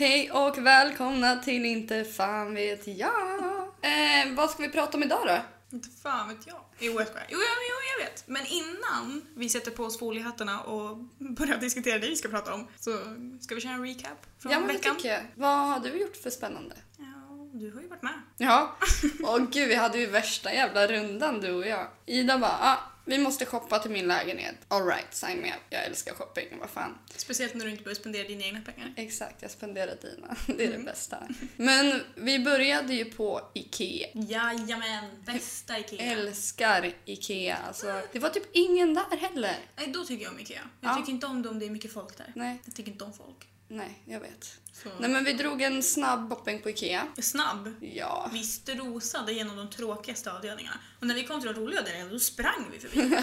Hej och välkomna till Inte fan vet jag. Eh, vad ska vi prata om idag då? Inte fan vet jag. Jo, jag skojar. Jo, jo, jo, jag vet. Men innan vi sätter på oss foliehattarna och börjar diskutera det vi ska prata om så ska vi köra en recap från ja, men det veckan. tycker jag. Vad har du gjort för spännande? Ja, du har ju varit med. Ja, och gud vi hade ju värsta jävla rundan du och jag. Ida bara, ah, vi måste shoppa till min lägenhet. Alright, sign me up. Jag älskar shopping, vad fan. Speciellt när du inte börjar spendera dina egna pengar. Exakt, jag spenderar dina. Det är det bästa. Men vi började ju på Ikea. Jajamän, bästa IKEA. Älskar Ikea. Alltså, det var typ ingen där heller. Nej, då tycker jag om IKEA. Jag Ja. tycker inte om det om det är mycket folk där. Nej, Jag tycker inte om folk. Nej, jag vet. Så. Nej men vi drog en snabb shopping på Ikea. Snabb. Ja. Vi strosade genom de tråkigaste avdelningarna. Och när vi kom till de roliga avdelningarna då sprang vi förbi.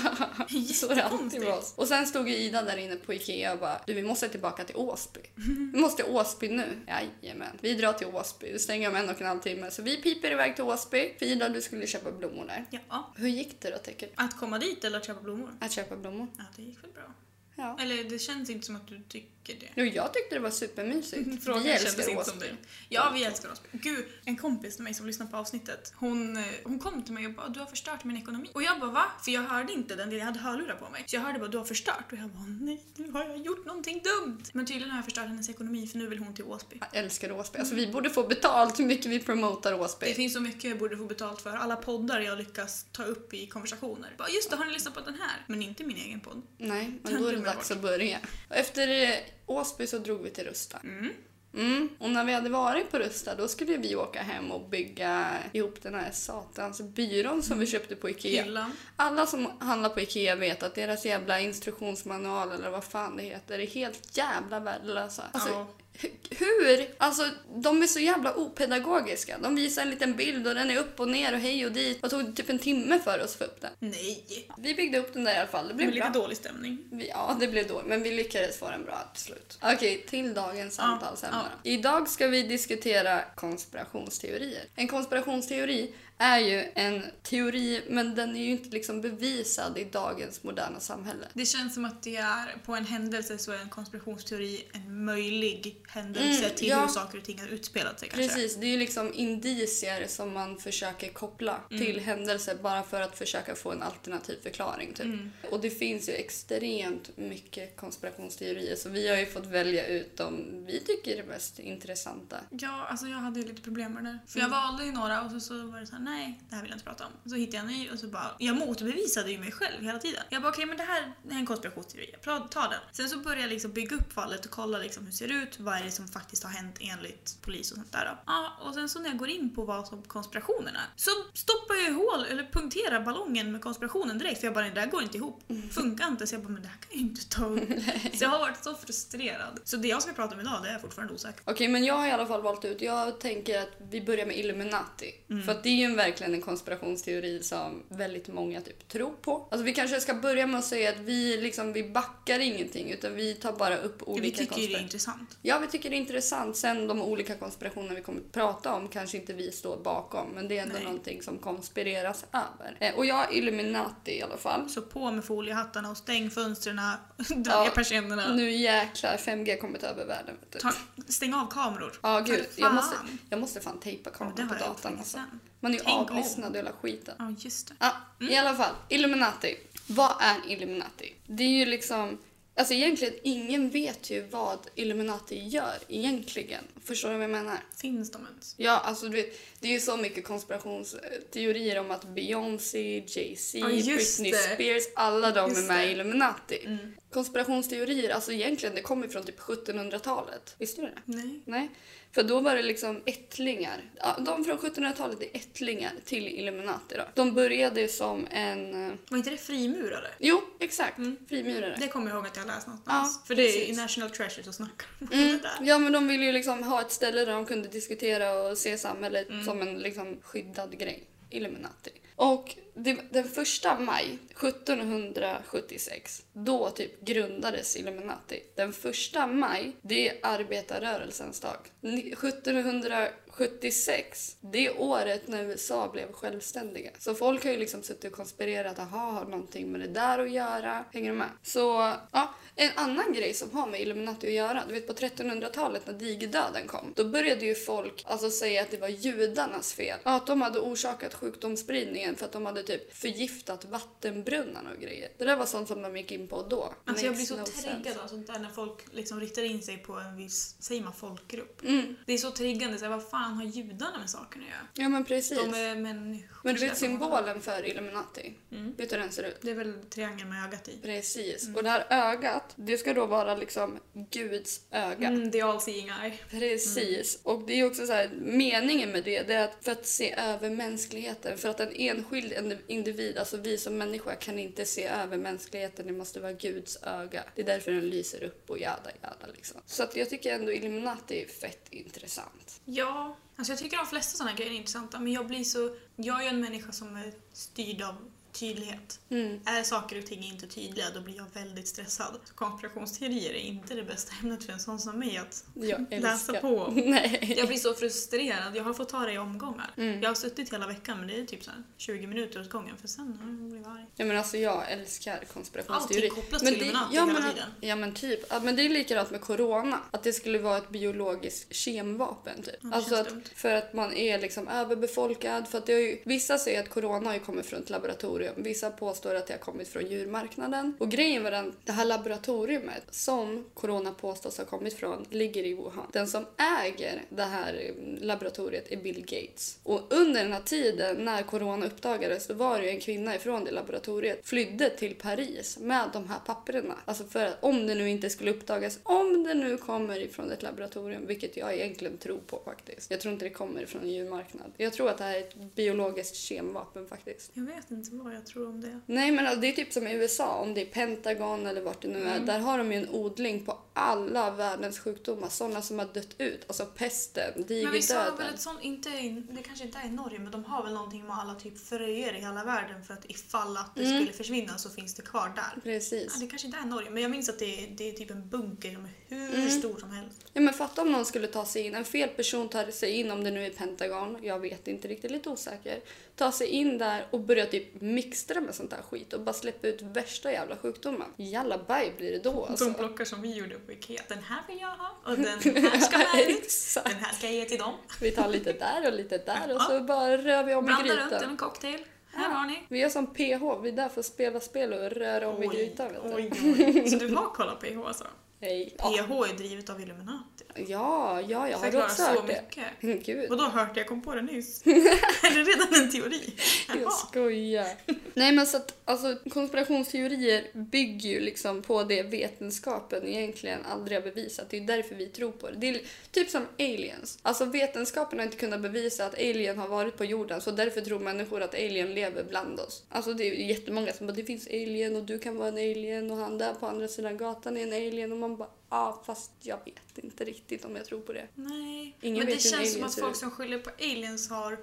Jättekonstigt. Och sen stod ju Ida där inne på Ikea och bara du vi måste tillbaka till Åsby. Vi måste till Åsby nu. Jajamän. Vi drar till Åsby. Det stänger om en och en halv timme. Så vi piper iväg till Åsby. För Ida du skulle köpa blommor där. Ja. Hur gick det då tycker du? Att komma dit eller att köpa blommor? Att köpa blommor? Ja, det gick väl bra. Ja. Eller det känns inte som att du tycker det. Jo, jag tyckte det var supermysigt. Frågan vi älskar Åsby. det. Ja, vi älskar Åsby. Gud, en kompis till mig som lyssnar på avsnittet, hon, eh, hon kom till mig och bara “du har förstört min ekonomi”. Och jag bara “va?” För jag hörde inte den delen, jag hade hörlurar på mig. Så jag hörde bara “du har förstört” och jag bara “nej, nu har jag gjort någonting dumt”. Men tydligen har jag förstört hennes ekonomi för nu vill hon till Åsby. Jag älskar Åsby. Alltså vi borde få betalt hur mycket vi promotar Det Åsby. finns så mycket jag borde få betalt för. Alla poddar jag lyckas ta upp i konversationer. Bara “just det, har ni lyssnat på den här?” Men inte min egen podd. Nej, men då är det dags att börja. Och efter eh, Åsby så drog vi till Rusta. Mm. Mm. Och när vi hade varit på Rusta då skulle vi åka hem och bygga ihop den här satans byrån som vi köpte på Ikea. Hyllan. Alla som handlar på Ikea vet att deras jävla instruktionsmanual eller vad fan det heter är helt jävla värdelösa. Alltså, Ja. Hu- hur? Alltså, de är så jävla opedagogiska. De visar en liten bild och den är upp och ner och hej och dit. Det tog typ en timme för oss att få upp den. Nej. Vi byggde upp den där i alla fall. Det blev Med lite bra. dålig stämning. Vi- Ja, det blev dåligt, men vi lyckades få den bra till slut. Okej, till dagens samtalsämne. ja. Idag ska vi diskutera konspirationsteorier. En konspirationsteori är ju en teori, men den är ju inte liksom bevisad i dagens moderna samhälle. Det känns som att det är på en händelse så är en konspirationsteori en möjlig händelse Mm, till ja. hur saker och ting har utspelat sig kanske. Precis, det är ju liksom indicier som man försöker koppla Mm. till händelser bara för att försöka få en alternativ förklaring. Typ. Mm. Och det finns ju extremt mycket konspirationsteorier så vi har ju fått välja ut de vi tycker är mest intressanta. Ja, alltså jag hade ju lite problem med det där. För Mm. jag valde ju några och så, så var det så här: nej, det här vill jag inte prata om. Så hittade jag en ny och så bara, jag motbevisade ju mig själv hela tiden. Jag bara, okej men det här är en konspirationsteori, tar den. Sen så började jag liksom bygga upp fallet och kolla liksom hur det ser ut, vad är det som faktiskt har hänt enligt polis och sånt där. då. Ja, och sen så när jag går in på vad som konspirationen är, så stoppar jag i hål, eller punkterar ballongen med konspirationen direkt för jag bara, det där går inte ihop. Funkar inte. Så jag bara, men det här kan jag ju inte ta upp. Så jag har varit så frustrerad. Så det jag ska prata om idag, det är jag fortfarande osäker. Okej, men jag har i alla fall valt ut, jag tänker att vi börjar med Illuminati. För att det är ju verkligen en konspirationsteori som väldigt många typ tror på. Alltså vi kanske ska börja med att säga att vi liksom, vi backar ingenting utan vi tar bara upp olika Vi tycker ju det är intressant. Ja, vi tycker det är intressant. Sen de olika konspirationer vi kommer att prata om kanske inte vi står bakom, men det är ändå Nej. någonting som konspireras över. Eh, och jag har Illuminati i alla fall. Så på med foliehattarna och stäng fönstren, dra Ja, ner persiennerna. Nu jäklar, 5G kommit över världen. Ta, stäng av kameror. Ja, gud. För Jag måste, jag måste fan tejpa kameran på datorn. Alltså. Man är ju Tänk avlyssnad och hela skiten. Ja, just det. Ja, i alla fall. Illuminati. Vad är Illuminati? Det är ju liksom... Alltså egentligen, ingen vet ju vad Illuminati gör egentligen. Förstår du vad jag menar? Finns de ens? Ja, alltså du vet, det är ju så mycket konspirationsteorier om att Beyoncé, Jay-Z, Ja, just Britney det. Spears, alla de Just är med i. Illuminati. Mm. Konspirationsteorier, alltså egentligen, det kommer från typ 1700-talet. Visste du det? Nej. Nej. För då var det liksom ättlingar. De från 1700-talet är ättlingar till Illuminati. Då. De började som en... eh, Var inte det frimurare? Jo, exakt. Mm. Frimurare. Det kommer jag ihåg att jag läst någonstans. Ja, För det är i precis. National Treasure så snackar de Mm. det där. Ja, men de ville ju liksom ha ett ställe där de kunde diskutera och se samhället Mm. som en liksom skyddad grej. Illuminati. Och det, den första maj 1776, då typ grundades Illuminati. Den första maj, det är arbetarrörelsens dag. 1776, det är året när USA blev självständiga. Så folk har ju liksom suttit och konspirerat, aha, har någonting med det där att göra? Hänger du med? Så, ja, en annan grej som har med Illuminati att göra, du vet på 1300-talet när digerdöden kom, då började ju folk alltså säga att det var judarnas fel. Ja, att de hade orsakat sjukdomsspridningen för att de hade typ förgiftat vattenbrunnarna och grejer. Det där var sånt som de gick in på då. Alltså jag blir så no triggad av sånt där när folk liksom riktar in sig på en viss, säger man folkgrupp? Mm. Det är så triggande, så här, vad fan har judarna med saken att göra? Ja men precis. De är människor. Men du vet symbolen för Illuminati? Mm. Vet du hur den ser ut? Det är väl triangeln med ögat i? Precis. Och det här ögat, det ska då vara liksom Guds öga. Mm, the all seeing eye. Precis. Och det är också så här, meningen med det, det är att för att se över mänskligheten. För att en enskild individ, alltså vi som människa, kan inte se över mänskligheten. Det måste vara Guds öga. Det är därför den lyser upp och jada jada liksom. Så att jag tycker ändå Illuminati är fett intressant. Ja, alltså jag tycker de flesta sådana grejer är intressanta men jag blir så... Jag är ju en människa som är styrd av tydlighet. Mm. Är saker och ting inte tydliga då blir jag väldigt stressad. Konspirationsteorier är inte det bästa ämnet för en sån som mig att läsa på. Nej. Jag blir så frustrerad. Jag har fått ta det i omgångar. Mm. Jag har suttit hela veckan men det är typ så här 20 minuter åt gången för sen har jag blivit arg. Ja, men alltså jag älskar konspirationsteori. Allting kopplas men till det, ja, hela men, tiden. Ja men typ. Ja, men det är likadant med corona. Att det skulle vara ett biologiskt kemvapen typ. Ja, alltså att, dumt. för att man är liksom överbefolkad. För att det har ju, vissa säger att corona har ju kommit från ett laboratorium. Vissa påstår att det har kommit från djurmarknaden. Och grejen var den, det här laboratoriumet som corona påstås ha kommit från ligger i Wuhan. Den som äger det här mm, laboratoriet är Bill Gates. Och under den här tiden när corona uppdagades då var det ju en kvinna ifrån det laboratoriet flydde till Paris med de här papperna. Alltså för att om det nu inte skulle uppdagas, om det nu kommer ifrån ett laboratorium, vilket jag egentligen tror på faktiskt. Jag tror inte det kommer ifrån en djurmarknad. Jag tror att det här är ett biologiskt kemvapen faktiskt. Jag vet inte vad jag tror om det. Nej men alltså, det är typ som i USA, om det är Pentagon eller vart det nu är. Mm. Där har de ju en odling på alla världens sjukdomar. Sådana som har dött ut. Alltså pesten, Men vissa har väl digerdöden. ett sånt, inte det kanske inte är i Norge, men de har väl någonting med alla typ fröer i hela världen för att ifall att det Mm. skulle försvinna så finns det kvar där. Precis. Ja, det kanske inte är Norge, men jag minns att det är, det är typ en bunker som är hur Mm. stor som helst. Ja, men fatta om någon skulle ta sig in, en fel person tar sig in om det nu är Pentagon, jag vet inte riktigt, lite osäker. Ta sig in där och börja typ mixtra med sånt där skit och bara släppa ut värsta jävla sjukdomen. Jalla baj blir det då alltså. De plockar som vi gjorde på Ikea. Den här vill jag ha och den här ska med ut. Den här ska jag ge till dem. Vi tar lite där och lite där och så bara rör vi om i Blanda runt grytan. en cocktail. Här har ni. Vi är som PH, vi är där för att spela spel och röra om i grytan oj, oj. Så du har kollat PH alltså? Hej. PH är drivet av Illuminati. Ja, ja, jag har Förklarar också så hört det. mycket. Mm. Vadå hört det? Jag kom på det nyss. är det redan en teori? Jag Jaha. skojar. Nej men så att alltså, konspirationsteorier bygger ju liksom på det vetenskapen egentligen aldrig har bevisat. Det är därför vi tror på det. Det är typ som aliens. Alltså vetenskapen har inte kunnat bevisa att alien har varit på jorden så därför tror människor att alien lever bland oss. Alltså det är jättemånga som bara det finns alien och du kan vara en alien och han där på andra sidan gatan är en alien och man bara ja fast jag vet inte riktigt om jag tror på det. Nej. Ingen men det känns som att folk som skyller på aliens har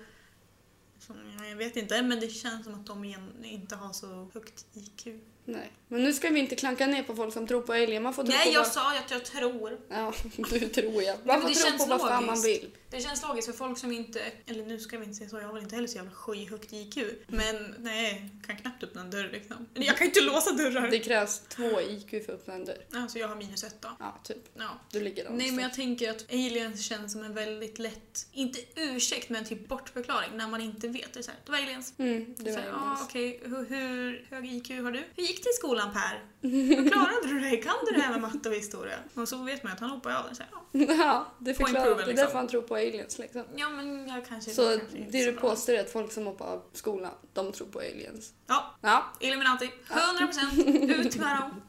som, ja, jag vet inte, men det känns som att de inte har så högt IQ. Nej. Men nu ska vi inte klanka ner på folk som tror på alien. Man får tro Nej, på jag vad... sa att jag tror. Ja, du tror jag. men Man får tro på vad fan man vill. Det känns logiskt för folk som inte, eller nu ska vi inte säga så, jag har väl inte heller så jävla skyhögt IQ. Men nej, kan knappt öppna en dörr liksom. Eller Jag kan inte låsa dörrar. Det krävs två IQ för att öppna en dörr. Alltså jag har minus ett då. Ja, typ. Ja. Du ligger Nej men jag tänker att aliens känns som en väldigt lätt, inte ursäkt men typ bortförklaring när man inte vet. Det är såhär, det var aliens. Mm, det Så var här, aliens. ah, okej, hur, hur hög IQ har du? Hur gick det i skolan Per? Hur klarade du dig? Kan du det här med matte och historia? Och så vet man att han hoppar av den. Ja. Ja, det förklarar. improven, Det är liksom. därför han tror på aliens liksom. ja men jag kanske... Så jag kanske det du påstår är att folk som hoppar av skolan, de tror på aliens. Ja, Ja, Illuminati. 100% ut med dem.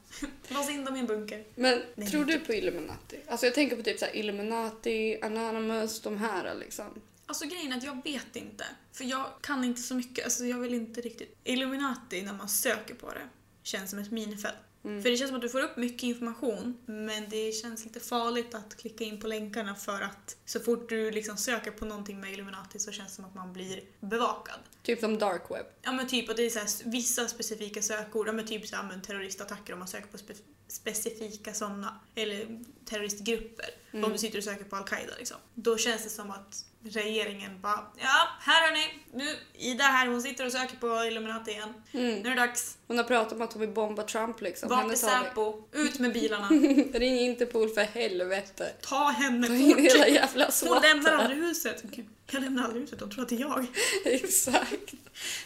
Lås in dem i en bunker. men Nej, tror du på Illuminati? Alltså jag tänker på typ så här Illuminati, Anonymous, de här liksom. Alltså grejen är att jag vet inte. För jag kan inte så mycket. Alltså jag vill inte riktigt... Illuminati, när man söker på det, känns som ett minifält. Mm. För det känns som att du får upp mycket information men det känns lite farligt att klicka in på länkarna för att så fort du liksom söker på någonting med Illuminati så känns det som att man blir bevakad. Typ som dark web. Ja men typ att det är så här, vissa specifika sökord, ja men typ så här, men terroristattacker om man söker på spe- specifika sådana, eller terroristgrupper. Mm. Om du sitter och söker på Al-Qaida liksom. Då känns det som att regeringen bara ja, här hörni, nu Ida här, hon sitter och söker på Illuminati igen. Mm. Nu är det dags. Hon har pratat om att hon vill bomba Trump liksom. Var Henne till tar vi. Säpo, ut med bilarna, Ring Interpol för helvete. ta henne fort. hela jävla Hon lämnar aldrig huset. Jag lämnar aldrig huset, de tror att det är jag. Exakt. Då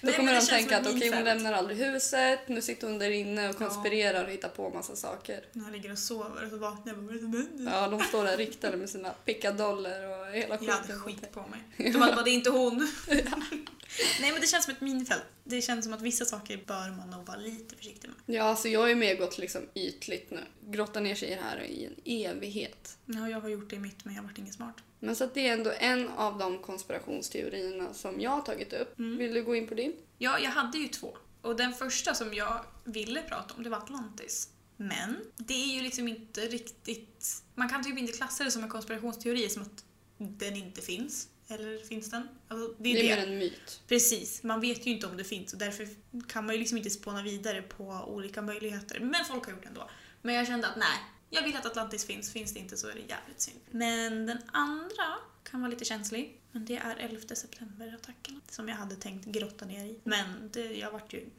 Nej, kommer de tänka att okej hon lämnar aldrig huset, nu sitter hon där inne och Ja. konspirerar och hittar på massa saker. När jag ligger och sover och så vaknar jag bara, "Vad är det som händer?" Ja, de står där riktade med sina pickadoller och hela skiten. skit på mig. De hade bara, det är inte hon. Nej men det känns som ett minifält. Det känns som att vissa saker bör man nog vara lite försiktig med. Ja, alltså jag är med gått liksom ytligt nu. Grottar ner sig i det här i en evighet. Ja, jag har gjort det i mitt men jag har varit ingen smart. Men så att det är ändå en av de konspirationsteorierna som jag har tagit upp. Mm. Vill du gå in på din? Ja, jag hade ju två. Och den första som jag ville prata om, det var Atlantis. Men det är ju liksom inte riktigt... Man kan typ inte klassa det som en konspirationsteori som att den inte finns. Eller finns den? Alltså, det är Det är mer en myt. Precis, man vet ju inte om det finns och därför kan man ju liksom inte spåna vidare på olika möjligheter. Men folk har gjort det ändå. Men jag kände att nej, jag vill att Atlantis finns. Finns det inte så är det jävligt synd. Men den andra kan vara lite känslig. Men det är 11 september-attackerna som jag hade tänkt grotta ner i. Men det, jag vart ju...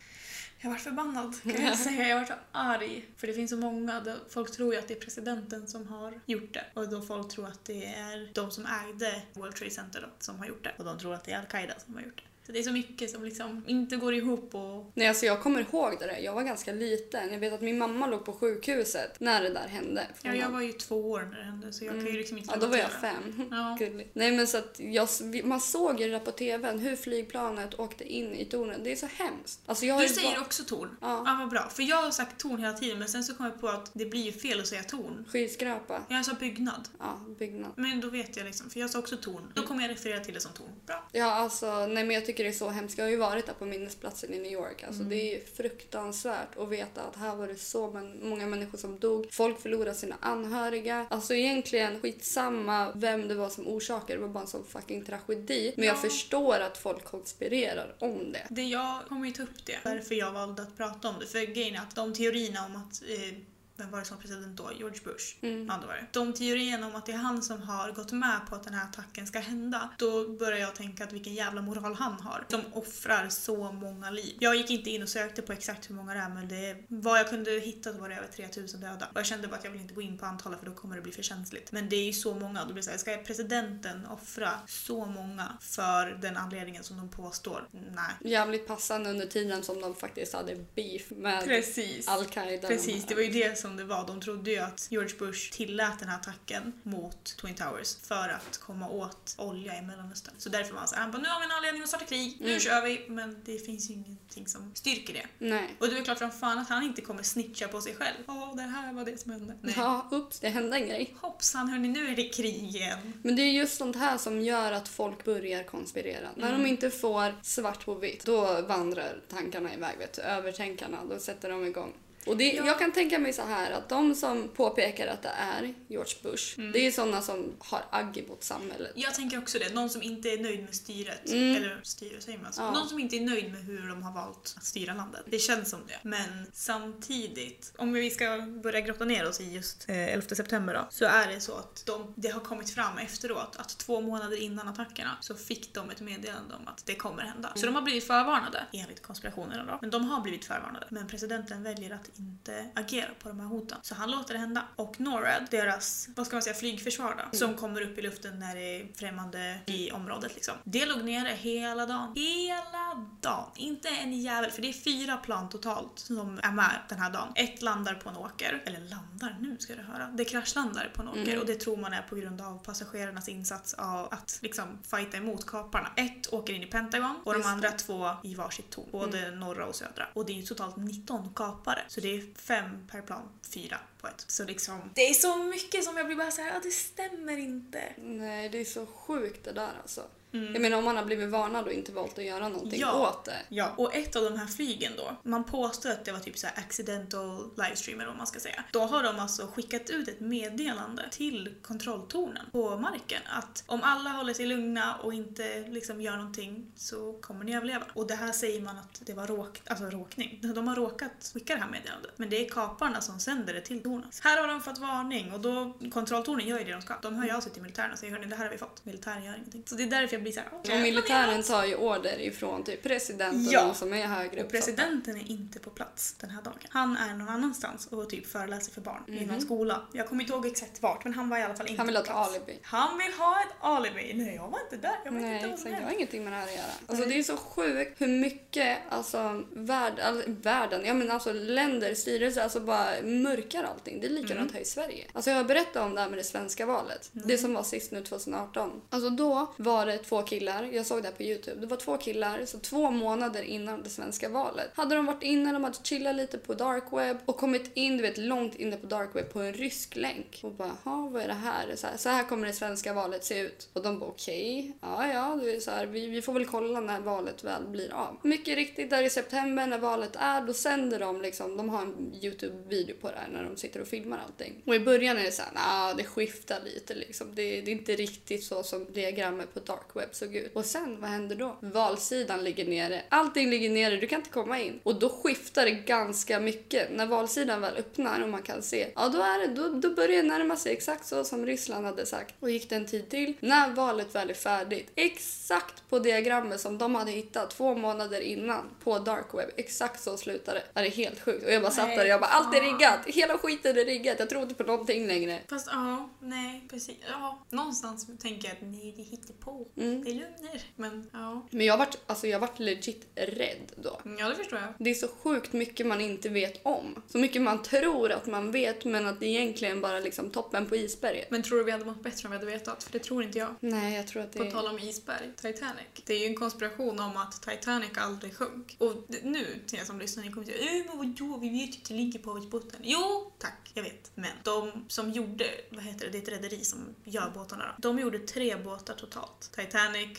Jag vart förbannad kan jag säga. Jag vart så arg. För det finns så många. Folk tror ju att det är presidenten som har gjort det. Och då folk tror att det är de som ägde World Trade Center då, som har gjort det. Och de tror att det är Al-Qaida som har gjort det. Så det är så mycket som liksom inte går ihop och... Nej, alltså jag kommer ihåg det där. Jag var ganska liten. Jag vet att min mamma låg på sjukhuset när det där hände. Ja, jag var ju två år när det hände så jag kan ju liksom inte Mm. Ja, då var jag fem. Ja. Gulligt. Nej men så att jag, man såg ju det där på tvn hur flygplanet åkte in i tornet. Det är så hemskt. Alltså jag Du säger bara- också torn. Ja. Ja, vad bra. För jag har sagt torn hela tiden men sen så kom jag på att det blir ju fel att säga torn. Skyskrapa. Jag sa byggnad. Ja, byggnad. Men då vet jag liksom, för jag sa också torn. Då kommer jag referera till det som torn. Bra. Ja, alltså nej men jag tycker det är så hemskt. Jag har ju varit där på minnesplatsen i New York. Alltså det är ju fruktansvärt att veta att här var det så många människor som dog. Folk förlorade sina anhöriga. Alltså egentligen skitsamma vem det var som orsakade det. var bara en sån fucking tragedi. Men jag Ja. förstår att folk konspirerar om det. Det jag kommer ju ta upp det. Därför jag valde att prata om det. För grejen är att de teorierna om att eh, vem var det som var president då? George Bush? Mm. Ja, det var det. De teorierna om att det är han som har gått med på att den här attacken ska hända. Då börjar jag tänka att vilken jävla moral han har. Som offrar så många liv. Jag gick inte in och sökte på exakt hur många det är men det, vad jag kunde hitta så var det över 3000 döda. Och jag kände bara att jag vill inte gå in på antalet för då kommer det bli för känsligt. Men det är ju så många. Då blir det så här, ska presidenten offra så många för den anledningen som de påstår? Nej. Jävligt passande under tiden som de faktiskt hade beef med Precis. Al-Qaida. Precis, det var ju det som det var. De trodde ju att George Bush tillät den här attacken mot Twin Towers för att komma åt olja i Mellanöstern. Så därför var han såhär, han bara, nu har vi en anledning att starta krig, nu Mm. kör vi. Men det finns ju ingenting som styrker det. Nej. Och det är klart som fan att han inte kommer snitcha på sig själv. Ja, det här var det som hände. Nej. Ja, ups, det hände en grej. Hoppsan hörni, nu är det krig igen. Men det är just sånt här som gör att folk börjar konspirera. När Mm. de inte får svart på vitt, då vandrar tankarna iväg. Vet du. Övertänkarna, då sätter de igång. Och det, Ja. Jag kan tänka mig så här att de som påpekar att det är George Bush, Mm. det är såna som har agg mot samhället. Jag tänker också det, någon som inte är nöjd med styret. Mm. Eller styret säger man så. Ja. Någon som inte är nöjd med hur de har valt att styra landet. Det känns som det. Men samtidigt, om vi ska börja grotta ner oss i just eh, 11 september då, så är det så att de, det har kommit fram efteråt att två månader innan attackerna så fick de ett meddelande om att det kommer hända. Så de har blivit förvarnade, enligt konspirationerna då. Men de har blivit förvarnade. Men presidenten väljer att inte agera på de här hoten. Så han låter det hända. Och NORAD, deras, vad ska man säga, flygförsvar då, som kommer upp i luften när det är främmande i området liksom. Det låg nere hela dagen. Hela dagen! Inte en jävel, för det är fyra plan totalt som är med den här dagen. Ett landar på en åker, eller landar, nu ska du höra. Det kraschlandar på en åker Mm. och det tror man är på grund av passagerarnas insats av att liksom fighta emot kaparna. Ett åker in i Pentagon och de Just det. andra två i varsitt torn. Både norra och södra. Och det är ju totalt 19 kapare. Så det är fem per plan, fyra på ett. Så liksom, det är så mycket som jag blir bara såhär, ja det stämmer inte. Nej, det är så sjukt det där alltså. Jag menar om man har blivit varnad och inte valt att göra någonting Ja. åt det. Ja, och ett av de här flygen då, man påstår att det var typ så här accidental livestream eller vad man ska säga. Då har de alltså skickat ut ett meddelande till kontrolltornen på marken att om alla håller sig lugna och inte liksom gör någonting så kommer ni överleva. Och det här säger man att det var råk, alltså råkning. De har råkat skicka det här meddelandet. Men det är kaparna som sänder det till tornen. Här har de fått varning och då kontrolltornen gör ju det de ska. De hör ju av sig till militären och säger hörni det här har vi fått. Militären gör ingenting. Så det är därför jag blir såhär Och militären tar ju order ifrån typ presidenten Ja. och som är högre Och presidenten är inte på plats den här dagen. Han är någon annanstans och typ föreläser för barn i någon skola. Jag kommer inte ihåg exakt vart, men han var i alla fall inte Han vill på ha ett plats. alibi. Han vill ha ett alibi. Nej, jag var inte där. Jag vet Nej, inte vad som exakt. Det har ingenting med det här att göra. Alltså, Nej. det är så sjukt hur mycket alltså, värld, alltså, världen, ja men alltså länder, styrelser, alltså bara mörkar allting. Det är likadant Mm. här i Sverige. Alltså jag har berättat om det här med det svenska valet. Mm. Det som var sist nu 2018. Alltså då var det två killar, jag såg det här på Youtube. Det var två killar, så två månader innan det svenska valet hade de varit inne, de hade chillat lite på dark web och kommit in, du vet, långt inne på dark web på en rysk länk. Och bara, "Ha, vad är det här? Så, här? så här kommer det svenska valet se ut. Och de bara, okej, ja ja, det är så här, vi, vi får väl kolla när valet väl blir av. Mycket riktigt, där i september när valet är, då sänder de liksom, de har en Youtube-video på det här när de sitter och filmar allting. Och i början är det så här, nah, det skiftar lite liksom. Det, det är inte riktigt så som diagrammet på dark web såg ut. Och sen, vad händer då? Valsidan ligger nere, allting ligger nere, du kan inte komma in. Och då skiftar det ganska mycket. När valsidan väl öppnar och man kan se, ja då, är det, då, då börjar det närma sig exakt så som Ryssland hade sagt. Och gick det en tid till, när valet väl är färdigt, exakt på diagrammet som de hade hittat två månader innan på dark web, exakt så slutade det. Det är helt sjukt. Och jag bara satt där och jag bara, allt är riggat, hela skiten är riggat, jag tror inte på någonting längre. Fast ja, nej precis. Ja, någonstans tänker jag att nej, det hittar på. Mm. Det är lögner. Men ja. Men jag vart, alltså jag vart legit rädd då. Ja, det förstår jag. Det är så sjukt mycket man inte vet om. Så mycket man tror att man vet men att det egentligen bara liksom toppen på isberget. Men tror du vi hade mått bättre om vi hade vetat? För det tror inte jag. Nej, jag tror att det På tal om isberg, Titanic. Det är ju en konspiration om att Titanic aldrig sjönk. Och nu, till er som lyssnar, ni kommer säga äh, men vadå, vi vet ju att det ligger på havets botten. Jo, tack, jag vet. Men de som gjorde, vad heter det, det är ett rederi som gör båtarna då. De gjorde tre båtar totalt. Titanic,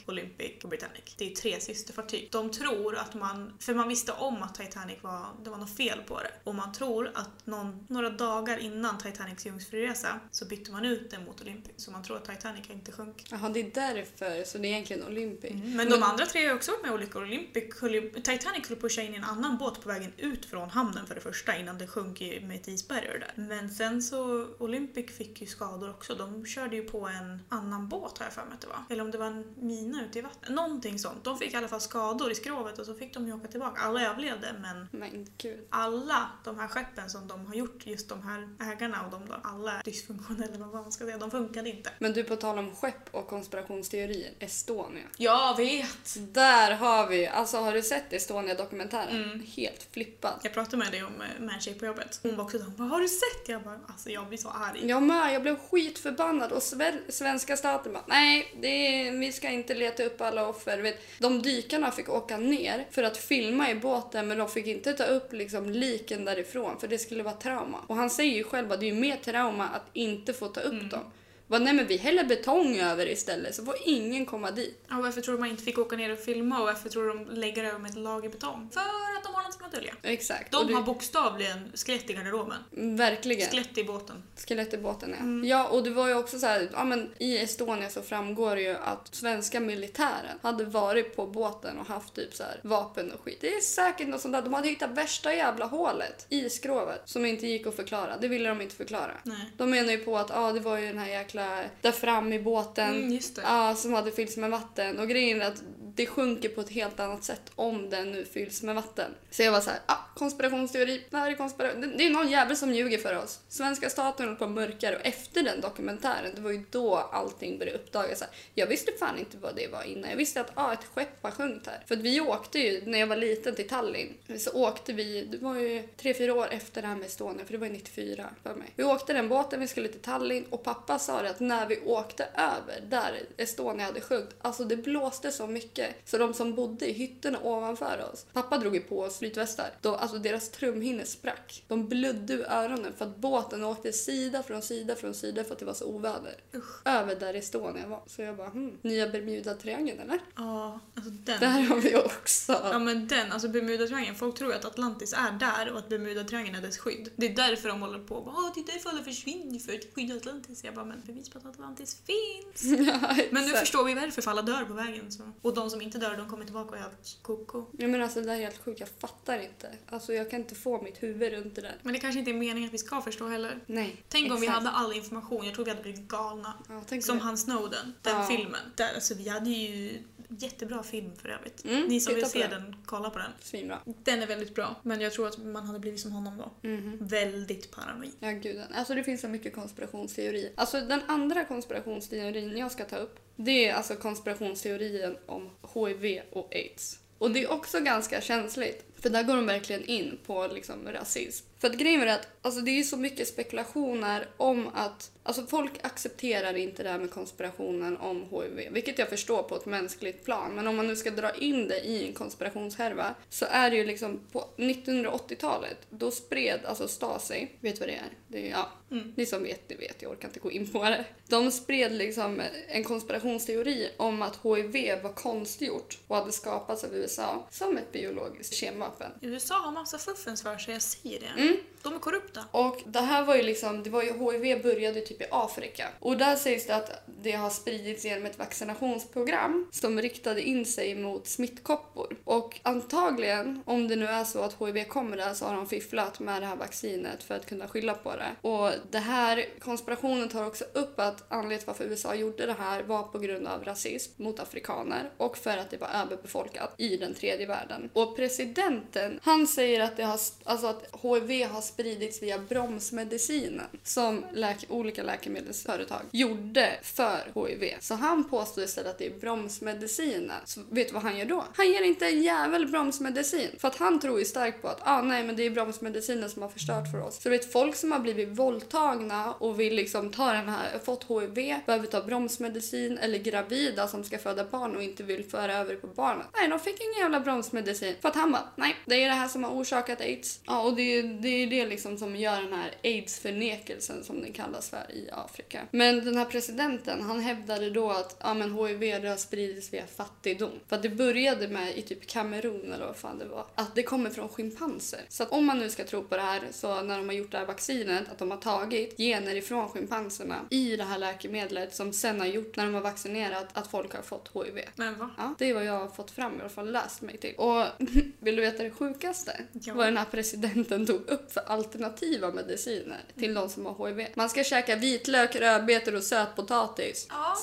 Olympic och Britannic. Det är tre systerfartyg. De tror att man, för man visste om att Titanic var, det var något fel på det. Och man tror att någon, några dagar innan Titanics jungfruresa så bytte man ut den mot Olympic. Så man tror att Titanic inte sjönk. Jaha, det är därför. Så det är egentligen Olympic. Men de andra tre har också varit med olyckor. Olympic Titanic att köra in i en annan båt på vägen ut från hamnen för det första innan det sjönk med ett isberg och det där. Men sen så, Olympic fick ju skador också. De körde ju på en annan båt har jag för mig att det var. Eller om det var en mina ute i vattnet. Någonting sånt. De fick i alla fall skador i skrovet och så fick de ju åka tillbaka. Alla överlevde men Men gud. alla de här skeppen som de har gjort, just de här ägarna och de då, alla är dysfunktionella eller vad man ska säga. De funkade inte. Men du, på tal om skepp och konspirationsteorier. Estonia. Jag vet! Där har vi, alltså har du sett Estonia-dokumentären? Mm. Helt flippad. Jag pratade med dig om eh, med en tjej på jobbet. Hon var också såhär, vad har du sett? Jag bara, alltså jag blir så arg. Jag med, jag blev skitförbannad och sver- svenska staten bara nej, det är, vi ska inte leta upp alla offer. Vet, de dykarna fick åka ner för att filma i båten men de fick inte ta upp liksom liken därifrån för det skulle vara trauma. Och han säger ju själv att det är mer trauma att inte få ta upp dem. Bara, nej men vi häller betong över istället så får ingen komma dit. Ja, varför tror du man inte fick åka ner och filma och varför tror du de lägger över med ett lager betong? För att de har något att dölja. Exakt. De det- har bokstavligen skelett i garderoben. Verkligen. Skelett i båten. Skelett i båten ja. Mm. Ja och det var ju också så här, ja men i Estonia så framgår det ju att svenska militären hade varit på båten och haft typ så här vapen och skit. Det är säkert något sånt där. De hade hittat värsta jävla hålet i skrovet som inte gick att förklara. Det ville de inte förklara. Nej. De menar ju på att ah, det var ju den här jäkla där fram i båten Mm. Ja, som hade fyllts med vatten. Och grejen är att det sjunker på ett helt annat sätt om den nu fylls med vatten. Så jag var så här, ah, konspirationsteori. Det här är konspiration. Det, det är någon jävel som ljuger för oss. Svenska staten håller på och mörkar och efter den dokumentären, det var ju då allting började uppdagas. Jag visste fan inte vad det var innan. Jag visste att ah, ett skepp har sjunkit här. För vi åkte ju, när jag var liten, till Tallinn. Så åkte vi, det var ju tre, fyra år efter det här med Estonia, för det var ju 94 för mig. Vi åkte den båten, vi skulle till Tallinn och pappa sa det att när vi åkte över där Estonia hade sjunkit, alltså det blåste så mycket så de som bodde i hytterna ovanför oss, pappa drog ju på på flytvästar. Då, alltså deras trumhinnor sprack. De blödde ur öronen för att båten åkte sida från sida från sida för att det var så oväder. Usch. Över där Estonia var. Så jag bara, hmm, nya Bermuda-triangeln eller? Ja, alltså den. Där har vi också. Ja men den, alltså Bermudatriangeln, folk tror ju att Atlantis är där och att Bermudatriangeln är dess skydd. Det är därför de håller på och bara "Åh, det är därför alla försvinner för att skydda Atlantis. Jag bara, men bevis på att Atlantis finns. ja, Men nu exakt. förstår vi varför, för alla dör på vägen. Så. Och de som inte dör, de kommer tillbaka och är helt koko. Ja, men alltså det där är helt sjukt, jag fattar inte. Alltså jag kan inte få mitt huvud runt det där. Men det kanske inte är meningen att vi ska förstå heller. Nej. Tänk om vi exakt. hade all information, jag tror vi hade blivit galna. Ja, Som det. han Snowden, den Ja. filmen. Där, alltså, vi hade ju jättebra film för övrigt. Mm, Ni som vill se den. den, kolla på den. Svinbra. Den är väldigt bra, men jag tror att man hade blivit som honom då. Mhm. Väldigt paranoid. Ja, gud. Alltså det finns så mycket konspirationsteori. Alltså den andra konspirationsteorin jag ska ta upp, det är alltså konspirationsteorin om HIV och aids. Och det är också ganska känsligt, för där går de verkligen in på liksom rasism. För att grejen är att alltså det är så mycket spekulationer om att alltså folk accepterar inte det här med konspirationen om HIV, vilket jag förstår på ett mänskligt plan. Men om man nu ska dra in det i en konspirationshärva så är det ju liksom på 1980-talet, då spred alltså Stasi, vet vad det är? Det är ja, Mm. ni som vet, ni vet, jag orkar inte gå in på det. De spred liksom en konspirationsteori om att HIV var konstgjort och hade skapats av USA som ett biologiskt kemvapen. USA har massa fuffens för sig, jag säger det. Mm. De är korrupta. Och det här var ju liksom, det var ju HIV började typ i Afrika. Och där sägs det att det har spridits genom ett vaccinationsprogram som riktade in sig mot smittkoppor. Och antagligen, om det nu är så att HIV kommer där så har de fifflat med det här vaccinet för att kunna skylla på det. Och det här konspirationen tar också upp att anledningen till varför USA gjorde det här var på grund av rasism mot afrikaner och för att det var överbefolkat i den tredje världen. Och presidenten, han säger att, det har, alltså att HIV har spridits via bromsmedicinen som läke, olika läkemedelsföretag gjorde för HIV. Så han påstår istället att det är bromsmedicinen. Så vet du vad han gör då? Han ger inte en jävel bromsmedicin. För att han tror ju starkt på att ah, nej men det är bromsmedicinen som har förstört för oss. Så du vet folk som har blivit våldtagna och vill liksom ta den här, fått HIV, behöver ta bromsmedicin eller gravida som ska föda barn och inte vill föra över det på barnet. Nej, de fick ingen jävla bromsmedicin. För att han bara, nej, det är det här som har orsakat aids. Ja, och det är det, är det liksom som gör den här aids-förnekelsen som den kallas för i Afrika. Men den här presidenten, han hävdade då att ja, men HIV det har spridits via fattigdom. För att det började med i typ Kamerun eller vad fan det var, att det kommer från schimpanser. Så att om man nu ska tro på det här så när de har gjort det här vaccinet, att de har tagit gener ifrån schimpanserna i det här läkemedlet som sen har gjort när de har vaccinerat att folk har fått HIV. Men va? Ja, det är vad jag har fått fram, i alla fall läst mig till. Och vill du veta det sjukaste? Ja. Vad den här presidenten tog upp för alternativa mediciner till de som har HIV. Man ska käka vitlök, rödbetor och sötpotatis. Ja.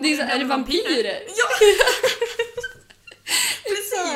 Det är, så, är det vampyrer? Ja!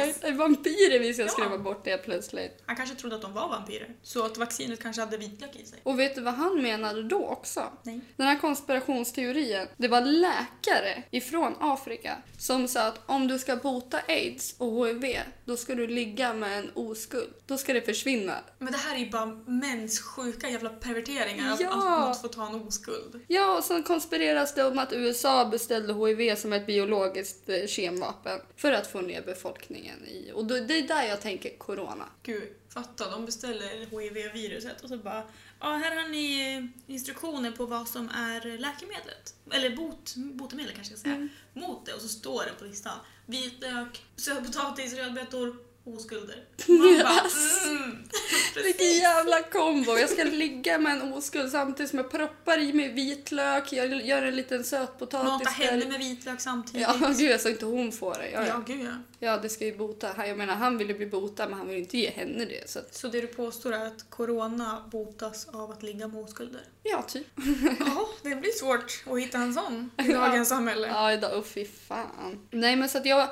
Är vampyrer vi ska Ja. skrämma bort det plötsligt? Han kanske trodde att de var vampyrer. Så att vaccinet kanske hade vitlök i sig. Och vet du vad han menade då också? Nej. Den här konspirationsteorin, det var läkare ifrån Afrika som sa att om du ska bota aids och HIV, då ska du ligga med en oskuld. Då ska det försvinna. Men det här är ju bara mäns sjuka jävla perverteringar. Att, Ja. att måste få ta en oskuld. Ja, och sen konspireras det om att USA beställde HIV som ett biologiskt eh, kemvapen för att få ner befolkningen i. Och då, det är där jag tänker corona. Gud, fatta. De beställer HIV-viruset och så bara Ja, här har ni eh, instruktioner på vad som är läkemedlet. Eller bot, botemedel kanske jag ska säga. Mm. Mot det och så står det på listan. Vitlök, sötpotatis, rödbetor, oskulder. Man bara mm. Vilken jävla kombo! Jag ska ligga med en oskuld samtidigt som jag proppar i mig vitlök, jag gör en liten sötpotatis Mata henne med vitlök samtidigt. Ja, gud så inte hon får det. Ja, ja, ja. gud ja. ja, det ska ju bota. Jag menar, han vill ju bli botad men han vill inte ge henne det. Så att, Så det du påstår är att corona botas av att ligga med oskulder? ja, typ. Ja, det blir svårt att hitta en sån i Ja. dagens samhälle. Ja, idag, oh, fy fan. Nej, men så att jag...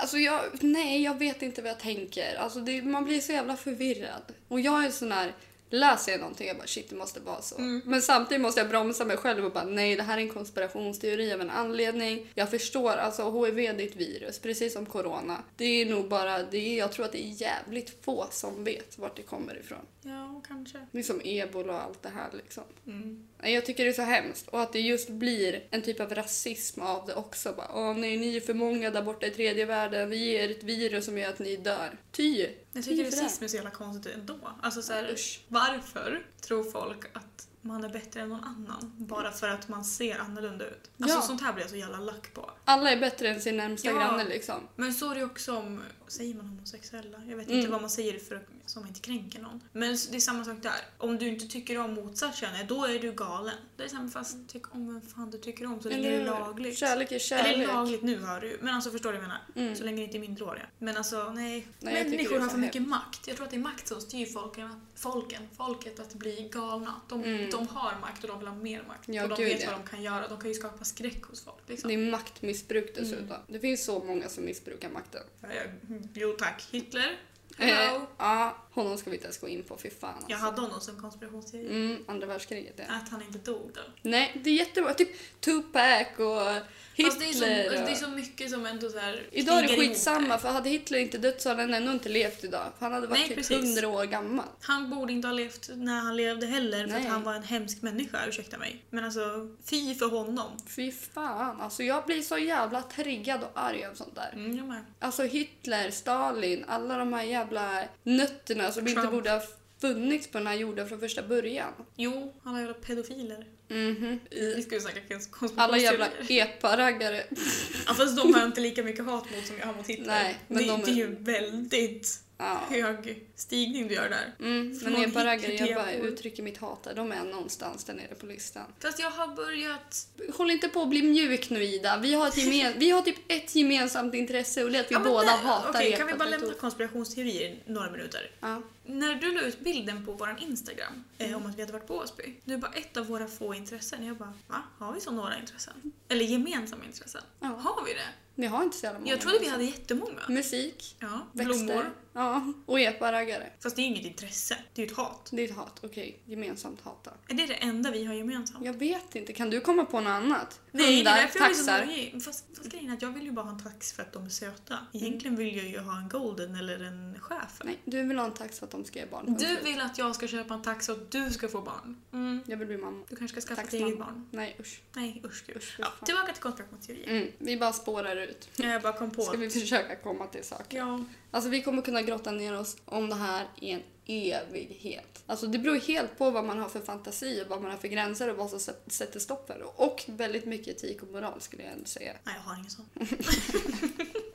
Alltså jag... Nej, jag vet inte vad jag tänker. Alltså det, man blir så jävla förvirrad. Och jag är sån här... Läser jag någonting, jag bara shit det måste vara så. Mm. Men samtidigt måste jag bromsa mig själv och bara nej det här är en konspirationsteori av en anledning. Jag förstår, alltså HIV är ett virus, precis som corona. Det är nog bara, det är, jag tror att det är jävligt få som vet vart det kommer ifrån. Ja, kanske. Det är som ebola och allt det här liksom. Mm. Jag tycker det är så hemskt och att det just blir en typ av rasism av det också. Bara, Åh nej, ni är för många där borta i tredje världen. Vi ger ett virus som gör att ni dör. Ty! Jag Ty tycker rasism är så jävla konstigt ändå. Alltså så här, varför tror folk att man är bättre än någon annan bara för att man ser annorlunda ut? Alltså Ja. sånt här blir jag så jävla lack på. Alla är bättre än sin närmsta Ja. granne liksom. Men så är det också om, säger man homosexuella? Jag vet Mm. inte vad man säger för man inte kränker någon. Men det är samma sak där. Om du inte tycker om motsatt kön, då är du galen. Det är samma fast tyck om vem fan du tycker om så länge det är lagligt. Kärlek är kärlek. Eller lagligt nu hör du Men alltså förstår du vad jag menar? Mm. Så länge det inte är minderåriga. Men alltså nej. Nej, Människor har för mycket makt. Jag tror att det är makt som styr folken, folken, folket att bli galna. De, Mm. de har makt och de vill ha mer makt. Ja, och de gud, vet ja. vad de kan göra. De kan ju skapa skräck hos folk. Liksom. Det är maktmissbruk dessutom. Mm. Det finns så många som missbrukar makten. Ja, jag- Jo tack. Hitler. Eh, Hello. ja, honom ska vi inte ens gå in på, fy fan alltså. Jag hade honom som konspirationsteori. Mm, andra världskriget ja. Att han inte dog då. Nej, det är jättebra. Typ Tupac och Fast det är, så, Hitler. alltså, det är och... så mycket som ändå så här Idag är det skitsamma, för hade Hitler inte dött så hade han ändå inte levt idag. För han hade varit Nej, typ precis. 100 år gammal. Han borde inte ha levt när han levde heller för Nej. att han var en hemsk människa, ursäkta mig. Men alltså, fy för honom. Fy fan, alltså jag blir så jävla triggad och arg av sånt där. Mm, jag med. Alltså Hitler, Stalin, alla de här jävla nötterna som inte Trump. borde ha funnits på den här jorden från första början. Jo, alla jävla pedofiler. Mhm. Vi snacka konspirationsteorier. Alla jävla epa-raggare. Ja, fast de har jag inte lika mycket hat mot som jag har mot Hitler. Nej, men det, de är- det är ju väldigt Ja. hög stigning du gör där. Mm, men Från epa-raggare, jag bara uttrycker mitt hat där. De är någonstans där nere på listan. Fast jag har börjat... Håll inte på att bli mjuk nu Ida. Vi har, ett gemen- vi har typ ett gemensamt intresse och det är att vi Ja, båda där- hatar Okej, kan vi bara lämna konspirationsteorier i några minuter? Ja. När du la ut bilden på vår Instagram Mm. eh, om att vi hade varit på Åsby. Är bara ett av våra få intressen. Jag bara, va? Har vi så några intressen? Eller gemensamma intressen? Ja. Har vi det? Vi har inte så jävla många. Jag trodde vi hade jättemånga. Musik, Ja, växter. blommor. Ja, och epa-raggare. Fast det är inget intresse, det är ju ett hat. Det är ett hat. Okej, gemensamt hata. Är det det enda vi har gemensamt? Jag vet inte, kan du komma på något annat? Nej, det är Hundar, därför jag blir så taxar. nojig. Fast, fast grejen är att jag vill ju bara ha en tax för att de är söta. Egentligen vill jag ju ha en golden eller en schäfer. Nej, du vill ha en tax för att de ska ge barn. Du vill att jag ska köpa en tax så att du ska få barn. Mm. Jag vill bli mamma. Du kanske ska skaffa ett eget barn. Nej, usch. Nej, usch gud. usch fy Ja, fan. tillbaka till konspirationsteorier. Mm, vi bara spårar ut. Jag bara kom på. Ska vi försöka komma till saker? Ja. Alltså vi kommer kunna grotta ner oss om det här i en evighet. Alltså det beror helt på vad man har för fantasi och vad man har för gränser och vad som sätt- sätter stopp för det. Och väldigt mycket etik och moral skulle jag ändå säga. Nej, jag har ingen sån.